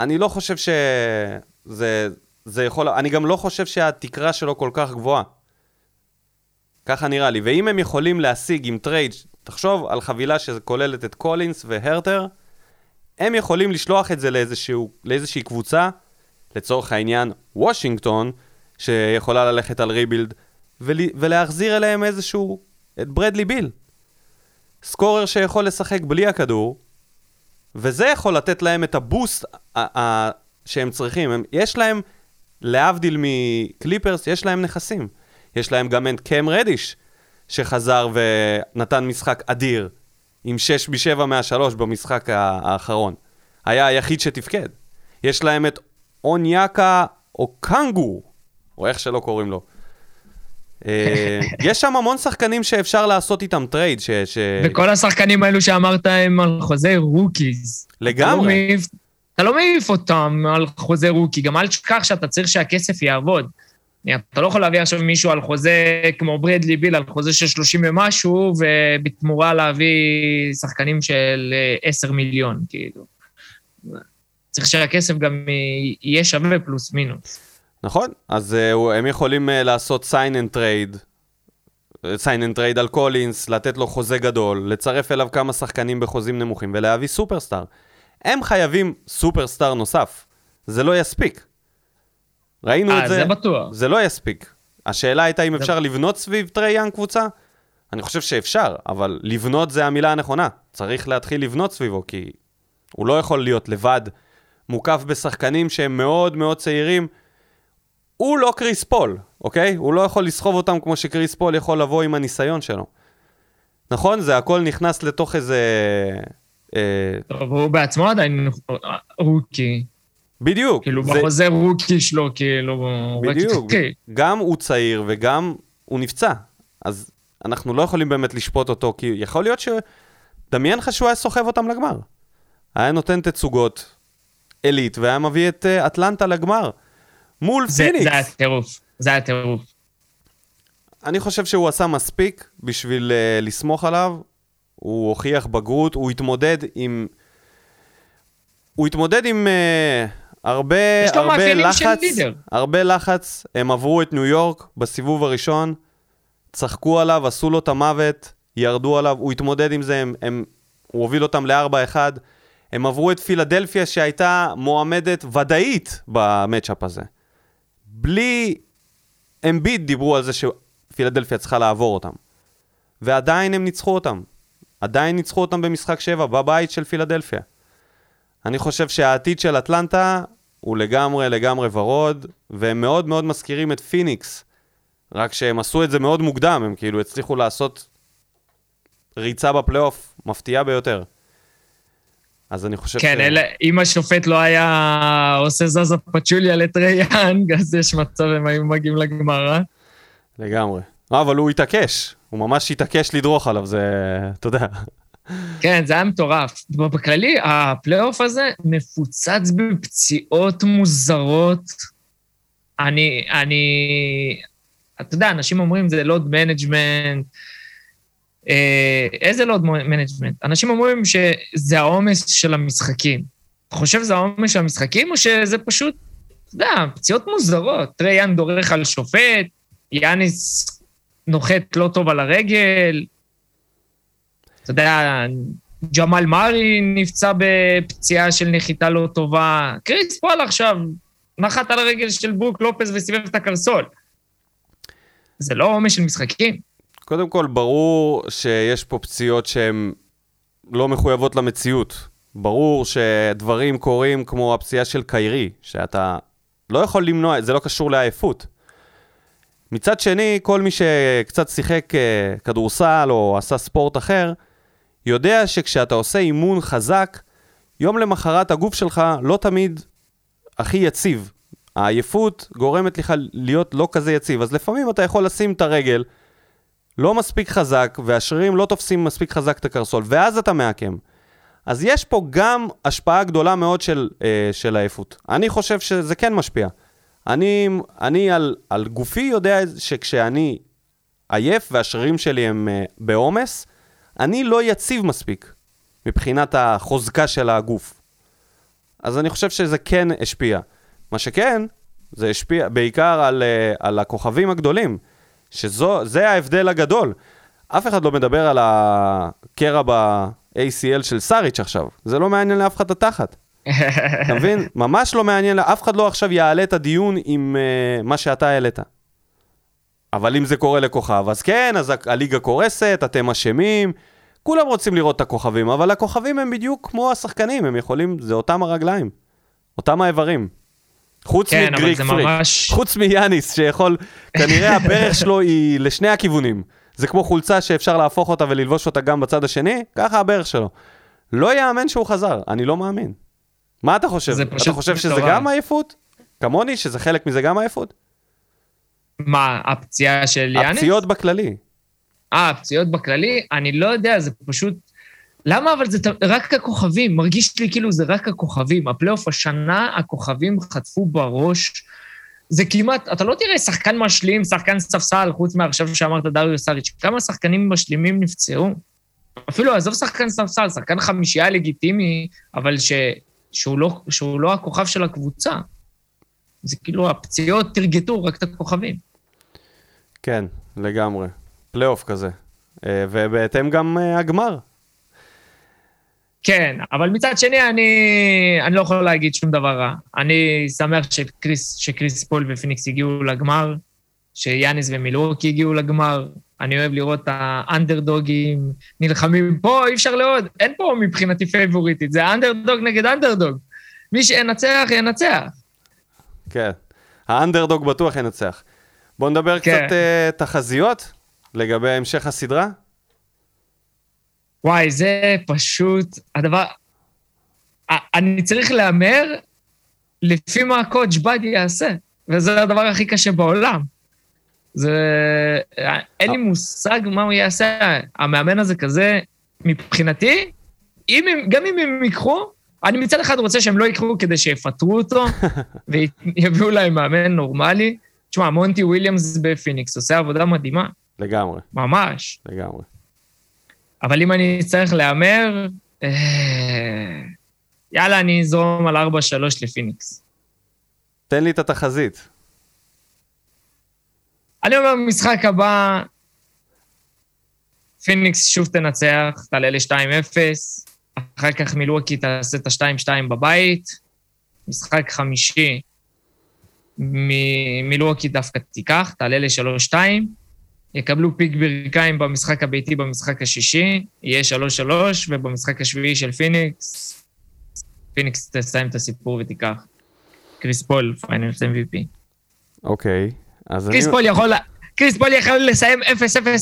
C: אני לא חושב שזה זה יכול... אני גם לא חושב שהתקרה שלו כל כך גבוהה. ככה נראה לי. ואם הם יכולים להשיג עם trade, תחשוב על חבילה שכוללת את קולינס והרטר, הם יכולים לשלוח את זה לאיזשהו, לאיזושהי קבוצה, לצורך העניין וושינגטון, שיכולה ללכת על ריבילד, ול, ולהחזיר אליהם איזשהו, את ברדלי ביל. סקורר שיכול לשחק בלי הכדור, וזה יכול לתת להם את הבוסט שהם צריכים. הם, יש להם, להבדיל מקליפרס, יש להם נכסים. יש להם גם את קאם רדיש, שחזר ונתן משחק אדיר, עם 6 מ-7 מה-3 במשחק האחרון. היה היחיד שתפקד. יש להם את אונייקה אוקונגו, או איך שלא קוראים לו. אה, יש שם המון שחקנים שאפשר לעשות איתם trade, ש... ש...
D: וכל השחקנים האלו שאמרת הם על חוזה rookies.
C: לגמרי.
D: אתה לא מעיף- אתה לא מעיף אותם על חוזה rookie, גם אל תשכח שאתה צריך שהכסף יעבוד. אתה לא יכול להביא עכשיו מישהו על חוזה כמו ברדלי ביל, על חוזה של 30 ומשהו, ובתמורה להביא שחקנים של אה, 10 מיליון, כאילו. צריך שהכסף גם יהיה שווה פלוס מינוס.
C: נכון, אז אה, הם יכולים אה, לעשות sign and trade, sign and trade על קולינס, לתת לו חוזה גדול, לצרף אליו כמה שחקנים בחוזים נמוכים ולהביא סופרסטאר. הם חייבים סופרסטאר נוסף, זה לא יספיק. ראינו
D: אה,
C: את זה,
D: זה בטוח.
C: זה לא יספיק. השאלה הייתה אם
D: זה-
C: אפשר לבנות סביב טרי יאנג קבוצה? אני חושב שאפשר, אבל לבנות זה המילה הנכונה. צריך להתחיל לבנות סביבו, כי הוא לא יכול להיות לבד, מוקף בשחקנים שהם מאוד מאוד צעירים. הוא לא קריס פול, אוקיי? הוא לא יכול לסחוב אותם כמו שקריס פול יכול לבוא עם הניסיון שלו. נכון? זה הכל נכנס לתוך איזה... אה,
D: טוב, הוא בעצמו עדיין rookie.
C: בדיוק.
D: כאילו,
C: זה-
D: בחוזה rookie שלו, כאילו, הוא רק
C: בדיוק.
D: יחכה.
C: גם הוא צעיר וגם הוא נפצע. אז אנחנו לא יכולים באמת לשפוט אותו, כי יכול להיות ש... דמיין לך שהוא היה סוחב אותם לגמר. היה נותן תצוגות עילית, והיה מביא את uh, אטלנטה לגמר. מול
D: זה
C: פיניקס.
D: זה היה טירוף. זה היה טירוף.
C: אני חושב שהוא עשה מספיק בשביל uh, לסמוך עליו. הוא הוכיח בגרות, הוא התמודד עם... הוא התמודד עם uh, הרבה, הרבה לחץ. הרבה לחץ. הם עברו את ניו יורק בסיבוב הראשון, צחקו עליו, עשו לו את המוות, ירדו עליו, הוא התמודד עם זה, הם, הם, הוא הוביל אותם ל-4-1. הם עברו את פילדלפיה שהייתה מועמדת ודאית במצ'אפ הזה. בלי אמביט דיברו על זה שפילדלפיה צריכה לעבור אותם. ועדיין הם ניצחו אותם. עדיין ניצחו אותם במשחק 7, בבית של פילדלפיה. אני חושב שהעתיד של אטלנטה הוא לגמרי לגמרי ורוד, והם מאוד מאוד מזכירים את פיניקס. רק שהם עשו את זה מאוד מוקדם, הם כאילו הצליחו לעשות ריצה בפלייאוף מפתיעה ביותר. אז אני חושב
D: כן, אלה, אם השופט לא היה עושה זאזא פאצ'וליה לטרי יאנג, אז יש מצב הם היו מגיעים לגמר, אה?
C: לגמרי. אה, אבל הוא התעקש, הוא ממש התעקש לדרוך עליו, זה, אתה יודע.
D: כן, זה היה מטורף. בכללי, הפלייאוף הזה מפוצץ בפציעות מוזרות. אני, אני, אתה יודע, אנשים אומרים זה load management. אה, איזה load management? אנשים אומרים שזה העומס של המשחקים. אתה חושב שזה העומס של המשחקים, או שזה פשוט, אתה יודע, פציעות מוזרות? טרי יאנג דורך על שופט, יאניס נוחת לא טוב על הרגל, אתה יודע, ג'מאל מארי נפצע בפציעה של נחיתה לא טובה. קריס פול עכשיו נחת על הרגל של ברוק לופס וסיבב את הקרסול. זה לא עומס של משחקים.
C: קודם כל, ברור שיש פה פציעות שהן לא מחויבות למציאות. ברור שדברים קורים כמו הפציעה של קיירי, שאתה לא יכול למנוע, זה לא קשור לעייפות. מצד שני, כל מי שקצת שיחק אה, כדורסל או עשה ספורט אחר, יודע שכשאתה עושה אימון חזק, יום למחרת הגוף שלך לא תמיד הכי יציב. העייפות גורמת לך להיות לא כזה יציב, אז לפעמים אתה יכול לשים את הרגל לא מספיק חזק, והשרירים לא תופסים מספיק חזק את הקרסול, ואז אתה מעקם. אז יש פה גם השפעה גדולה מאוד של, אה, של עייפות. אני חושב שזה כן משפיע. אני, אני על, על גופי יודע שכשאני עייף והשרירים שלי הם אה, בעומס, אני לא יציב מספיק מבחינת החוזקה של הגוף. אז אני חושב שזה כן השפיע. מה שכן, זה השפיע בעיקר על, אה, על הכוכבים הגדולים, שזה ההבדל הגדול. אף אחד לא מדבר על הקרע ב-ACL של סאריץ' עכשיו. זה לא מעניין לאף אחד את התחת. אתה מבין? ממש לא מעניין, אף אחד לא עכשיו יעלה את הדיון עם uh, מה שאתה העלית. אבל אם זה קורה לכוכב, אז כן, אז הליגה קורסת, אתם אשמים, כולם רוצים לראות את הכוכבים, אבל הכוכבים הם בדיוק כמו השחקנים, הם יכולים, זה אותם הרגליים, אותם האיברים. חוץ
D: כן,
C: מגריק פריק,
D: ממש...
C: חוץ מיאניס שיכול, כנראה הברך שלו היא לשני הכיוונים. זה כמו חולצה שאפשר להפוך אותה וללבוש אותה גם בצד השני, ככה הברך שלו. לא יאמן שהוא חזר, אני לא מאמין. מה אתה חושב? אתה חושב שזה
D: מטורף.
C: גם עייפות? כמוני, שזה חלק מזה גם עייפות?
D: מה, הפציעה של יאניס?
C: הפציעות בכללי.
D: אה, הפציעות בכללי? אני לא יודע, זה פשוט... למה אבל זה רק הכוכבים? מרגיש לי כאילו זה רק הכוכבים. הפלייאוף השנה, הכוכבים חטפו בראש. זה כמעט, אתה לא תראה שחקן משלים, שחקן ספסל, חוץ מעכשיו שאמרת דריו סאריץ'. כמה שחקנים משלימים נפצעו? אפילו, עזוב שחקן ספסל, שחקן חמישייה לגיטימי, אבל ש, שהוא, לא, שהוא לא הכוכב של הקבוצה. זה כאילו, הפציעות תרגטו רק את הכוכבים.
C: כן, לגמרי. פלייאוף כזה. אה, ובהתאם גם אה, הגמר.
D: כן, אבל מצד שני, אני, אני לא יכול להגיד שום דבר רע. אני שמח שקריס, שקריס פול ופיניקס הגיעו לגמר, שיאניס ומילווקי הגיעו לגמר. אני אוהב לראות את האנדרדוגים נלחמים פה, אי אפשר לעוד. אין פה מבחינתי פייבוריטית, זה אנדרדוג נגד אנדרדוג. מי שינצח, ינצח.
C: כן. האנדרדוג בטוח ינצח. בואו נדבר
D: כן.
C: קצת uh, תחזיות לגבי המשך הסדרה.
D: וואי, זה פשוט הדבר... אני צריך להמר לפי מה הקודג' באדי יעשה, וזה הדבר הכי קשה בעולם. זה... אין לי מושג מה הוא יעשה. המאמן הזה כזה, מבחינתי, אם הם, גם אם הם ייקחו, אני מצד אחד רוצה שהם לא ייקחו כדי שיפטרו אותו, ויביאו להם מאמן נורמלי. תשמע, מונטי וויליאמס בפיניקס עושה עבודה מדהימה,
C: לגמרי,
D: ממש.
C: לגמרי.
D: אבל אם אני אצטרך להמר, אה, יאללה, אני אזרום על 4-3 לפיניקס.
C: תן לי את התחזית.
D: אני אומר, במשחק הבא, פיניקס שוב תנצח, תעלה ל-2-0, אחר כך מילואקי תעשה את ה-2-2 בבית, משחק חמישי, מ- מילואקי דווקא תיקח, תעלה ל-3-2, יקבלו פיק ברכיים במשחק הביתי במשחק השישי, יהיה 3-3, ובמשחק השביעי של פיניקס, פיניקס תסיים את הסיפור ותיקח. קריס פול, פיינלס MVP.
C: אוקיי. אז
D: קריס
C: אני...
D: פול יכול, קריס פול יכול לסיים 0-0-0-0-0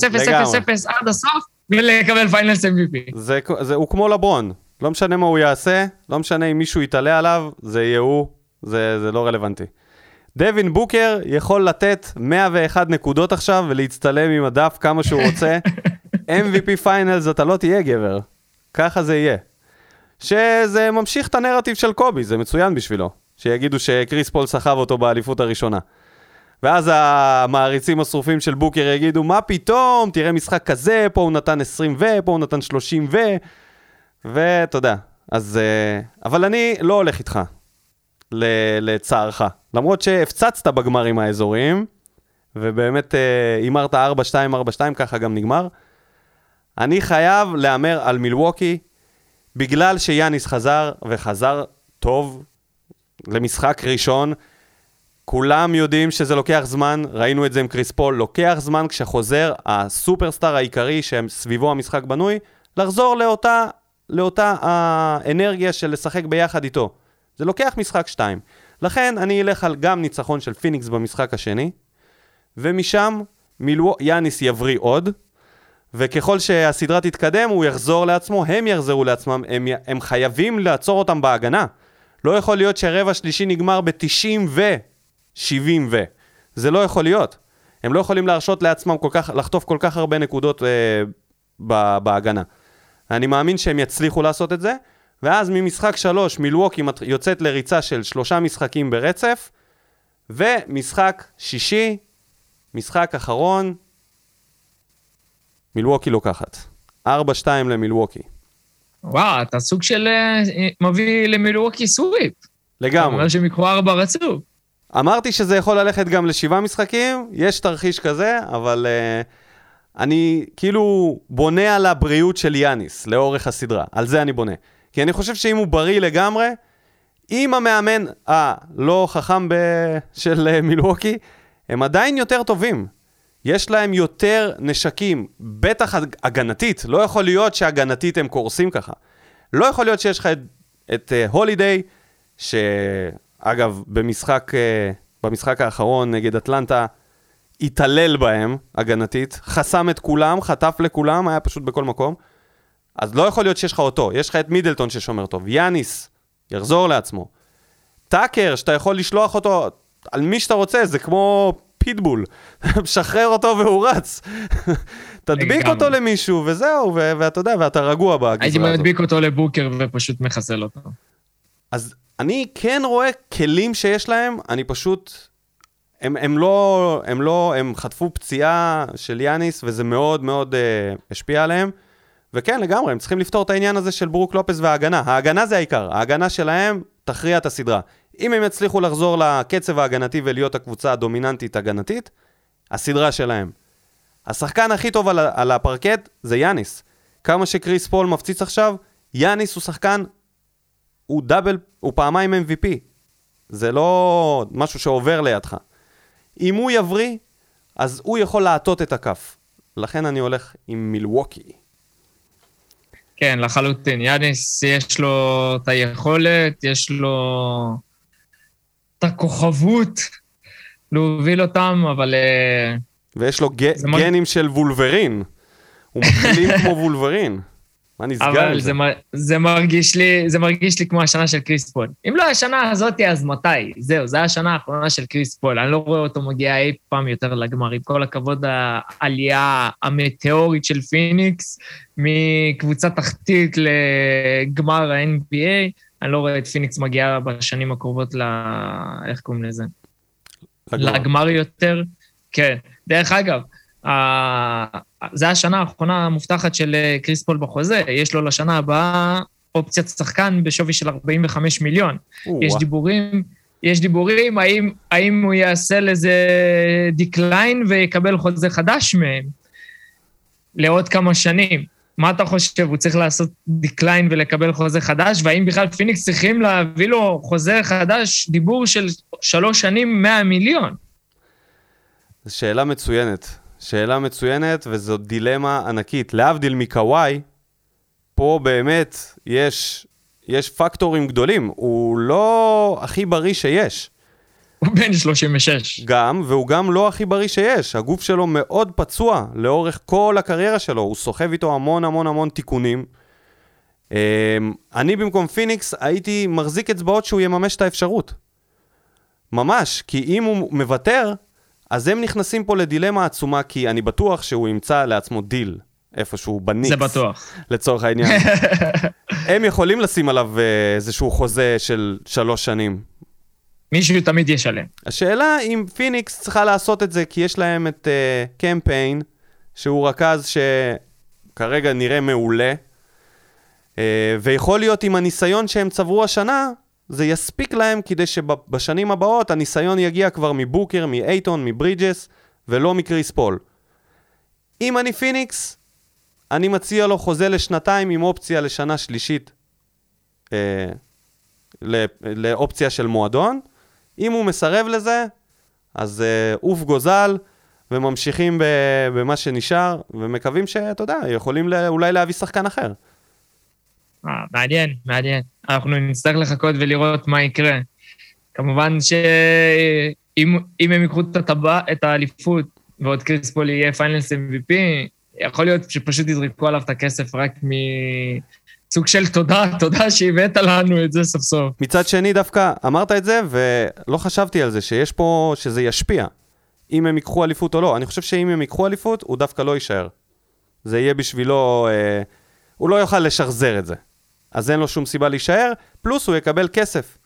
C: לגמרי.
D: עד הסוף ולקבל Finals MVP.
C: זה, זה, הוא כמו לברון. לא משנה מה הוא יעשה, לא משנה אם מישהו יתעלה עליו, זה יהיה הוא, זה, זה לא רלוונטי. דווין בוקר יכול לתת 101 נקודות עכשיו ולהצטלם עם הדף כמה שהוא רוצה. MVP Finals אתה לא תהיה גבר. ככה זה יהיה. שזה ממשיך את הנרטיב של קובי, זה מצוין בשבילו. שיגידו שקריס פול סחב אותו באליפות הראשונה. ואז המעריצים השרופים של בוקר יגידו, מה פתאום, תראה משחק כזה, פה הוא נתן 20 ו, פה הוא נתן 30 ו, ואתה יודע. אז... אה, אבל אני לא הולך איתך, לצערך. למרות שהפצצת בגמרים האזוריים, ובאמת אה, הימרת 4-2, 4-2, ככה גם נגמר. אני חייב להמר על מילווקי, בגלל שיאניס חזר, וחזר טוב למשחק ראשון. כולם יודעים שזה לוקח זמן, ראינו את זה עם קריס פול, לוקח זמן כשחוזר הסופרסטאר העיקרי שסביבו המשחק בנוי, לחזור לאותה, לאותה האנרגיה של לשחק ביחד איתו. זה לוקח משחק שתיים. לכן אני אלך על גם ניצחון של פיניקס במשחק השני, ומשם מילוא... יאניס יבריא עוד, וככל שהסדרה תתקדם הוא יחזור לעצמו, הם יחזרו לעצמם, הם, י- הם חייבים לעצור אותם בהגנה. לא יכול להיות שהרבע השלישי נגמר ב-90 ו... 70 ו... זה לא יכול להיות. הם לא יכולים להרשות לעצמם כל כך, לחטוף כל כך הרבה נקודות אה, בהגנה. אני מאמין שהם יצליחו לעשות את זה, ואז ממשחק שלוש מילווקי יוצאת לריצה של שלושה משחקים ברצף, ומשחק שישי, משחק אחרון, מילווקי לוקחת. 4-2 למילווקי.
D: וואו, אתה סוג של אה, מביא למילואוקי סוויפ.
C: לגמרי.
D: אומר שהם יקחו ארבע רצוף.
C: אמרתי שזה יכול ללכת גם לשבעה משחקים, יש תרחיש כזה, אבל uh, אני כאילו בונה על הבריאות של יאניס לאורך הסדרה, על זה אני בונה. כי אני חושב שאם הוא בריא לגמרי, אם המאמן הלא חכם ב... של uh, מילווקי, הם עדיין יותר טובים. יש להם יותר נשקים, בטח הגנתית, לא יכול להיות שהגנתית הם קורסים ככה. לא יכול להיות שיש לך את, את הולידיי, שאגב, במשחק, במשחק האחרון נגד אטלנטה, התעלל בהם הגנתית, חסם את כולם, חטף לכולם, היה פשוט בכל מקום. אז לא יכול להיות שיש לך אותו, יש לך את מידלטון ששומר טוב, יאניס, יחזור לעצמו. טאקר, שאתה יכול לשלוח אותו על מי שאתה רוצה, זה כמו פיטבול. משחרר אותו והוא רץ. תדביק אותו למישהו, וזהו, ואתה יודע, ואתה רגוע בגזרה הזאת.
D: הייתי מדביק אותו לבוקר ופשוט מחסל אותו.
C: אז אני כן רואה כלים שיש להם, אני פשוט... הם, הם לא, הם לא, הם חטפו פציעה של יאניס, וזה מאוד מאוד uh, השפיע עליהם. וכן, לגמרי, הם צריכים לפתור את העניין הזה של ברוק לופס וההגנה. ההגנה זה העיקר, ההגנה שלהם תכריע את הסדרה. אם הם יצליחו לחזור לקצב ההגנתי ולהיות הקבוצה הדומיננטית הגנתית, הסדרה שלהם. השחקן הכי טוב על, על הפרקט זה יאניס. כמה שקריס פול מפציץ עכשיו, יאניס הוא שחקן, הוא דאבל, הוא פעמיים MVP. זה לא משהו שעובר לידך. אם הוא יבריא, אז הוא יכול להטות את הכף. לכן אני הולך עם מילווקי.
D: כן, לחלוטין. יאניס, יש לו את היכולת, יש לו את הכוכבות להוביל אותם, אבל... אה,
C: ויש לו ג... גנים. של וולברין. הוא מחלים כמו וולברין. מה נסגר
D: אבל זה, זה, מרגיש לי, זה מרגיש לי כמו השנה של קריס פול. אם לא השנה הזאת, אז מתי? זהו, זו השנה האחרונה של קריס פול. אני לא רואה אותו מגיע אי פעם יותר לגמר. עם כל הכבוד, העלייה המטאורית של פיניקס, מקבוצה תחתית לגמר ה-NBA, אני לא רואה את פיניקס מגיעה בשנים הקרובות ל... איך קוראים לזה? לגמר. לגמר יותר. כן. דרך אגב, זו השנה האחרונה המובטחת של אה, קריס פול בחוזה, יש לו לשנה הבאה אופציית שחקן בשווי של 45 מיליון. יש דיבורים, יש דיבורים האם, האם הוא יעשה לזה decline ויקבל חוזה חדש מהם לעוד כמה שנים. מה אתה חושב, הוא צריך לעשות decline ולקבל חוזה חדש? והאם בכלל פיניקס צריכים להביא לו חוזה חדש, דיבור של שלוש שנים, 100 מיליון?
C: זו שאלה מצוינת. שאלה מצוינת, וזו דילמה ענקית. להבדיל מקוואי, פה באמת יש, יש פקטורים גדולים. הוא לא הכי בריא שיש.
D: הוא בן 36.
C: גם, והוא גם לא הכי בריא שיש. הגוף שלו מאוד פצוע לאורך כל הקריירה שלו. הוא סוחב איתו המון המון המון תיקונים. אמ, אני במקום פיניקס הייתי מחזיק אצבעות שהוא יממש את האפשרות. ממש, כי אם הוא מוותר, אז הם נכנסים פה לדילמה עצומה, כי אני בטוח שהוא ימצא לעצמו דיל איפשהו בניקס.
D: זה בטוח.
C: לצורך העניין. הם יכולים לשים עליו אה, איזשהו חוזה של שלוש שנים.
D: מישהו תמיד ישלם.
C: השאלה אם פיניקס צריכה לעשות את זה, כי יש להם את אה, קאם פיין, שהוא רכז שכרגע נראה מעולה, אה, ויכול להיות עם הניסיון שהם צברו השנה, זה יספיק להם כדי שבשנים הבאות הניסיון יגיע כבר מבוקר, מאייטון, מברידג'ס, ולא מקריס פול. אם אני פיניקס, אני מציע לו חוזה לשנתיים עם אופציה לשנה שלישית, אה, לאופציה של מועדון. אם הוא מסרב לזה, אז אה, עוף גוזל, וממשיכים במה שנשאר, ומקווים שאתה יודע, יכולים אולי להביא שחקן אחר.
D: אה, מעניין, מעניין. אנחנו נצטרך לחכות ולראות מה יקרה. כמובן שאם הם ייקחו את הטבעת, את האליפות, ועוד קריס פול יהיה Finals MVP, יכול להיות שפשוט יזרקו עליו את הכסף רק מסוג של תודה, תודה שהבאת לנו את זה סוף סוף.
C: מצד שני, דווקא אמרת את זה, ולא חשבתי על זה, שיש פה, שזה ישפיע. אם הם ייקחו אליפות או לא. אני חושב שאם הם ייקחו אליפות, הוא דווקא לא יישאר. זה יהיה בשבילו, אה, הוא לא יוכל לשחזר את זה. אז אין לו שום סיבה להישאר, פלוס הוא יקבל כסף.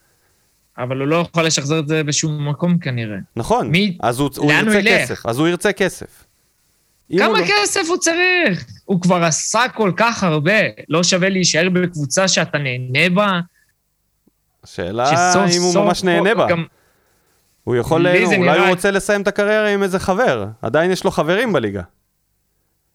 D: אבל הוא לא יכול לשחזר את זה בשום מקום כנראה.
C: נכון, מי... אז הוא, הוא ירצה הוא כסף, אז הוא ירצה כסף.
D: כמה הוא לא- כסף לא... הוא צריך? הוא כבר עשה כל כך הרבה, לא שווה להישאר בקבוצה שאתה נהנה בה?
C: השאלה אם הוא ממש נהנה בה. גם... הוא יכול, אולי
D: נראה-
C: הוא רוצה לסיים את הקריירה עם איזה חבר, עדיין יש לו חברים בליגה.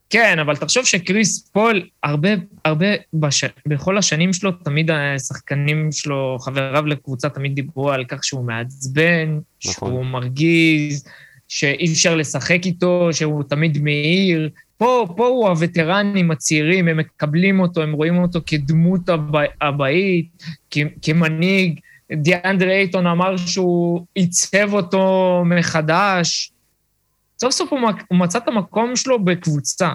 D: כן, אבל תחשוב שקריס פול, הרבה, הרבה, בש... בכל השנים שלו, תמיד השחקנים שלו, חבריו לקבוצה, תמיד דיברו על כך שהוא מעצבן,
C: נכון.
D: שהוא מרגיז, שאי אפשר לשחק איתו, שהוא תמיד מאיר. פה, פה הוא הווטרנים הצעירים, הם מקבלים אותו, הם רואים אותו כדמות הבא, הבאית, כ, כמנהיג. דיאנדרי אייטון אמר שהוא עיצב אותו מחדש. סוף סוף הוא, הוא מצא את המקום שלו בקבוצה.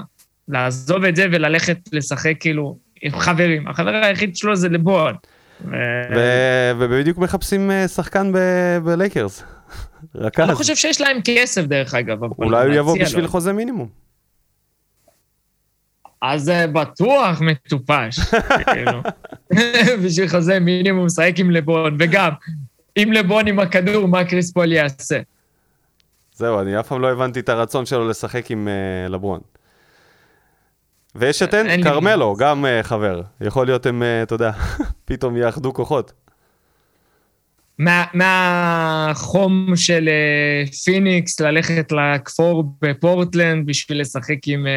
D: לעזוב את זה וללכת לשחק כאילו עם חברים. החבר היחיד שלו זה לבון. ו...
C: ו- ובדיוק מחפשים אה, שחקן ב- בלייקרס.
D: אני. לא חושב שיש להם כסף, דרך אגב.
C: אולי הוא יבוא בשביל
D: לו.
C: חוזה מינימום.
D: אז זה בטוח מטופש. כאילו. בשביל חוזה מינימום, משחק עם לבון. וגם, אם לבון עם הכדור, מה קריס פול יעשה?
C: זהו, אני אף פעם לא הבנתי את הרצון שלו לשחק עם אה, לברון. ויש את
D: אין לי-
C: כרמלו, גם אה, חבר. יכול להיות הם, אה, אתה יודע, פתאום יאחדו כוחות.
D: מה, מהחום של אה, פיניקס ללכת לכפור בפורטלנד בשביל לשחק עם אה,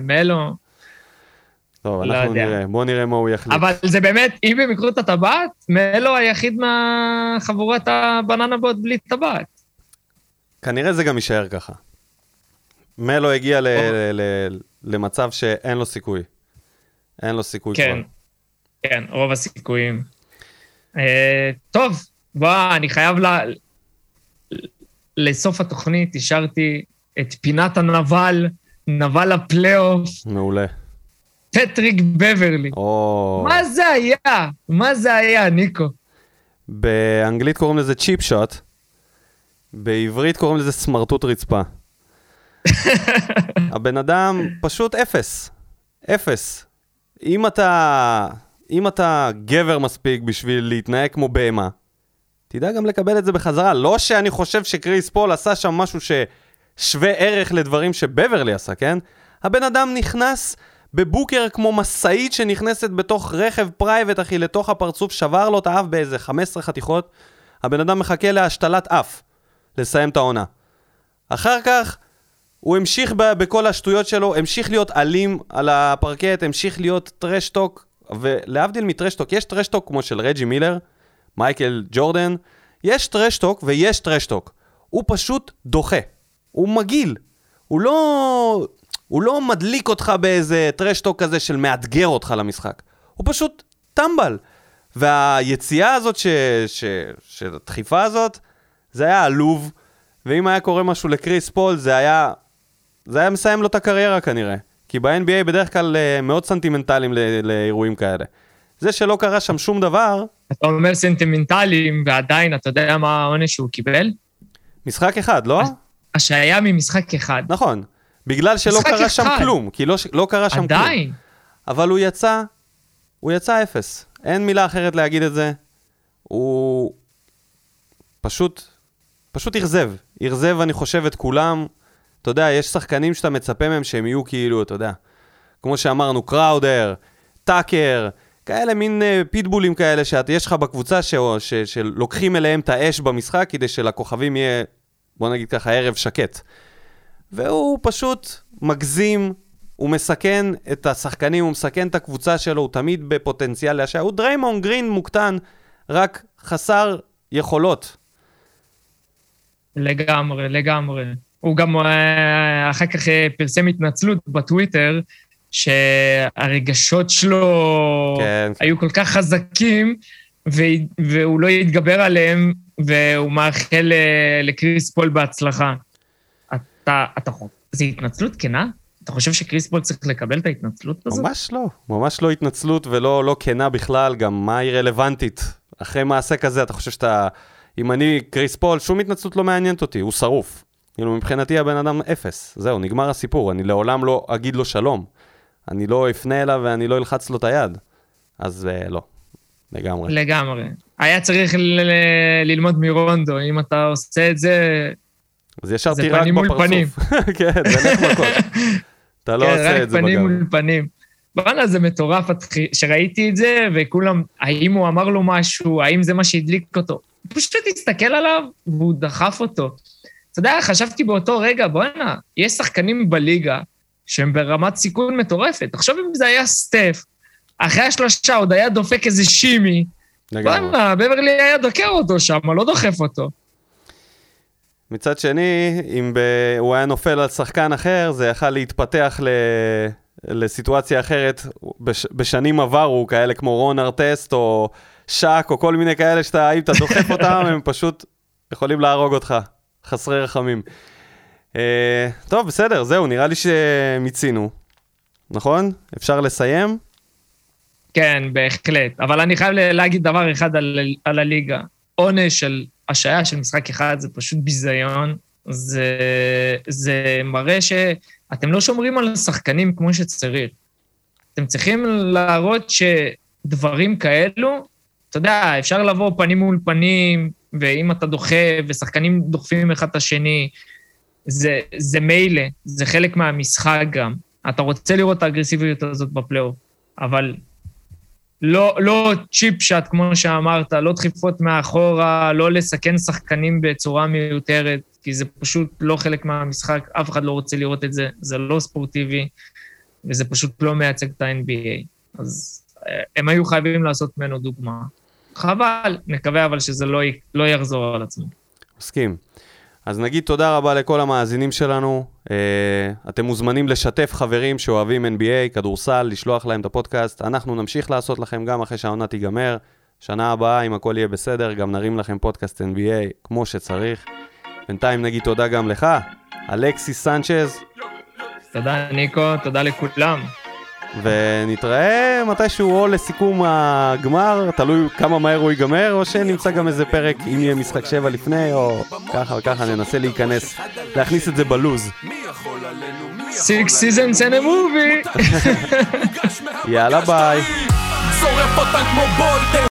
D: מלו.
C: טוב,
D: לא
C: אנחנו
D: יודע.
C: נראה, בוא נראה מה הוא יחליט.
D: אבל זה באמת, אם הם יקרו את הטבעת, מלו היחיד מהחבורת הבננה בוט בלי טבעת.
C: כנראה זה גם יישאר ככה. מלו הגיע ל-
D: או.
C: ל- ל- למצב שאין לו סיכוי. אין לו סיכוי
D: כן,
C: כבר.
D: כן, רוב הסיכויים. אה, טוב, בוא, אני חייב ל... לסוף התוכנית השארתי את פינת הנבל, נבל הפלייאוף,
C: מעולה.
D: פטריק בברלי.
C: או...
D: מה זה היה? מה זה היה, ניקו?
C: באנגלית קוראים לזה cheap shot, בעברית קוראים לזה סמרטוט רצפה. הבן אדם פשוט אפס. אפס. אם אתה, אם אתה גבר מספיק בשביל להתנהג כמו בהמה, תדע גם לקבל את זה בחזרה. לא שאני חושב שקריס פול עשה שם משהו ששווה ערך לדברים שבברלי עשה, כן? הבן אדם נכנס בבוקר כמו משאית שנכנסת בתוך רכב פרייבט, אחי, לתוך הפרצוף, שבר לו את האף באיזה 15 חתיכות. הבן אדם מחכה להשתלת אף, לסיים את העונה. אחר כך, הוא המשיך ב- בכל השטויות שלו, המשיך להיות אלים על הפרקט, המשיך להיות טרשטוק, ולהבדיל מטרשטוק, יש טרשטוק כמו של רג'י מילר, מייקל ג'ורדן, יש trash talk ויש trash talk. הוא פשוט דוחה. הוא מגעיל. הוא לא... הוא לא מדליק אותך באיזה trash talk כזה של מאתגר אותך למשחק. הוא פשוט טמבל. והיציאה הזאת, ש... ש... של הדחיפה הזאת, זה היה עלוב, ואם היה קורה משהו לקריס פול, זה היה... זה היה מסיים לו את הקריירה כנראה. כי ב-NBA בדרך כלל אה, מאוד סנטימנטליים ל- לאירועים כאלה. זה שלא קרה שם שום דבר,
D: אתה אומר סנטימנטליים, ועדיין, אתה יודע מה העונש שהוא קיבל?
C: משחק אחד, לא?
D: השעיה ממשחק אחד.
C: נכון. בגלל שלא קרה שם
D: אחד.
C: כלום, כי לא, לא קרה שם כלום.
D: עדיין.
C: אבל הוא יצא, הוא יצא אפס. אין מילה אחרת להגיד את זה. הוא פשוט, פשוט אכזב. אכזב, אני חושב, את כולם. אתה יודע, יש שחקנים שאתה מצפה מהם שהם יהיו כאילו, אתה יודע, כמו שאמרנו, קראודר, טאקר, כאלה מין uh, פיטבולים כאלה שיש לך בקבוצה ש... ש... שלוקחים אליהם את האש במשחק כדי שלכוכבים יהיה, בוא נגיד ככה, ערב שקט. והוא פשוט מגזים, הוא מסכן את השחקנים, הוא מסכן את הקבוצה שלו, הוא תמיד בפוטנציאל להשעה. הוא דריימון גרין מוקטן, רק חסר יכולות.
D: לגמרי, לגמרי. הוא גם אה, אחר כך אה, פרסם התנצלות בטוויטר, שהרגשות שלו
C: כן, כן.
D: היו כל כך חזקים, והוא לא יתגבר עליהם, והוא מאחל אה, לקריס פול בהצלחה. אתה, אתה זו התנצלות כנה? אתה חושב שקריס פול צריך לקבל את ההתנצלות הזאת?
C: ממש לא, ממש לא התנצלות ולא לא כנה בכלל, גם מה היא רלוונטית. אחרי מעשה כזה, אתה חושב שאתה... אם אני קריס פול, שום התנצלות לא מעניינת אותי, הוא שרוף. כאילו, מבחינתי הבן אדם אפס. זהו, נגמר הסיפור, אני לעולם לא אגיד לו שלום. אני לא אפנה אליו ואני לא אלחץ לו את היד. אז אה, לא, לגמרי.
D: לגמרי. היה צריך ללמוד מרונדו, אם אתה עושה את זה,
C: אז ישר
D: זה
C: תירק
D: פנים מול
C: בפרצוף.
D: פנים.
C: כן, זה לך מכות. אתה לא
D: כן,
C: עושה
D: רק
C: את זה
D: פנים
C: בגב.
D: מול פנים. בואנה, זה מטורף שראיתי את זה, וכולם, האם הוא אמר לו משהו, האם זה מה שהדליק אותו? פשוט הסתכל עליו והוא דחף אותו. אתה יודע, חשבתי באותו רגע, בואנה, יש שחקנים בליגה שהם ברמת סיכון מטורפת. תחשוב אם זה היה סטף, אחרי השלושה עוד היה דופק איזה שימי, בואנה, בברלי היה דוקר אותו שם, לא דוחף אותו.
C: מצד שני, אם ב... הוא היה נופל על שחקן אחר, זה יכל להתפתח ל... לסיטואציה אחרת בש... בשנים עברו, כאלה כמו רון ארטסט או שק או כל מיני כאלה שאתה, אם אתה דוחף אותם, הם פשוט יכולים להרוג אותך, חסרי רחמים. Uh, טוב, בסדר, זהו, נראה לי שמיצינו, נכון? אפשר לסיים?
D: כן, בהחלט. אבל אני חייב להגיד דבר אחד על, על הליגה. עונש של השעיה של משחק אחד זה פשוט ביזיון. זה, זה מראה שאתם לא שומרים על השחקנים כמו שצריך. אתם צריכים להראות שדברים כאלו, אתה יודע, אפשר לבוא פנים מול פנים, ואם אתה דוחף, ושחקנים דוחפים אחד את השני, זה, זה מילא, זה חלק מהמשחק גם. אתה רוצה לראות את האגרסיביות הזאת בפלייאוף, אבל לא, לא צ'יפ שאט, כמו שאמרת, לא דחיפות מאחורה, לא לסכן שחקנים בצורה מיותרת, כי זה פשוט לא חלק מהמשחק, אף אחד לא רוצה לראות את זה, זה לא ספורטיבי, וזה פשוט לא מייצג את ה-NBA. אז הם היו חייבים לעשות ממנו דוגמה. חבל, נקווה אבל שזה לא, לא יחזור על עצמו.
C: מסכים. אז נגיד תודה רבה לכל המאזינים שלנו. Uh, אתם מוזמנים לשתף חברים שאוהבים NBA, כדורסל, לשלוח להם את הפודקאסט. אנחנו נמשיך לעשות לכם גם אחרי שהעונה תיגמר. שנה הבאה, אם הכל יהיה בסדר, גם נרים לכם פודקאסט NBA כמו שצריך. בינתיים נגיד תודה גם לך, אלכסיס סנצ'ז.
D: תודה ניקו, תודה לכולם.
C: ונתראה מתישהו או לסיכום הגמר, תלוי כמה מהר הוא ייגמר, או שנמצא גם איזה פרק, אם יהיה משחק שבע לפני, או ככה וככה, ננסה להיכנס, להכניס את זה בלוז.
D: Six seasons and a movie!
C: יאללה ביי.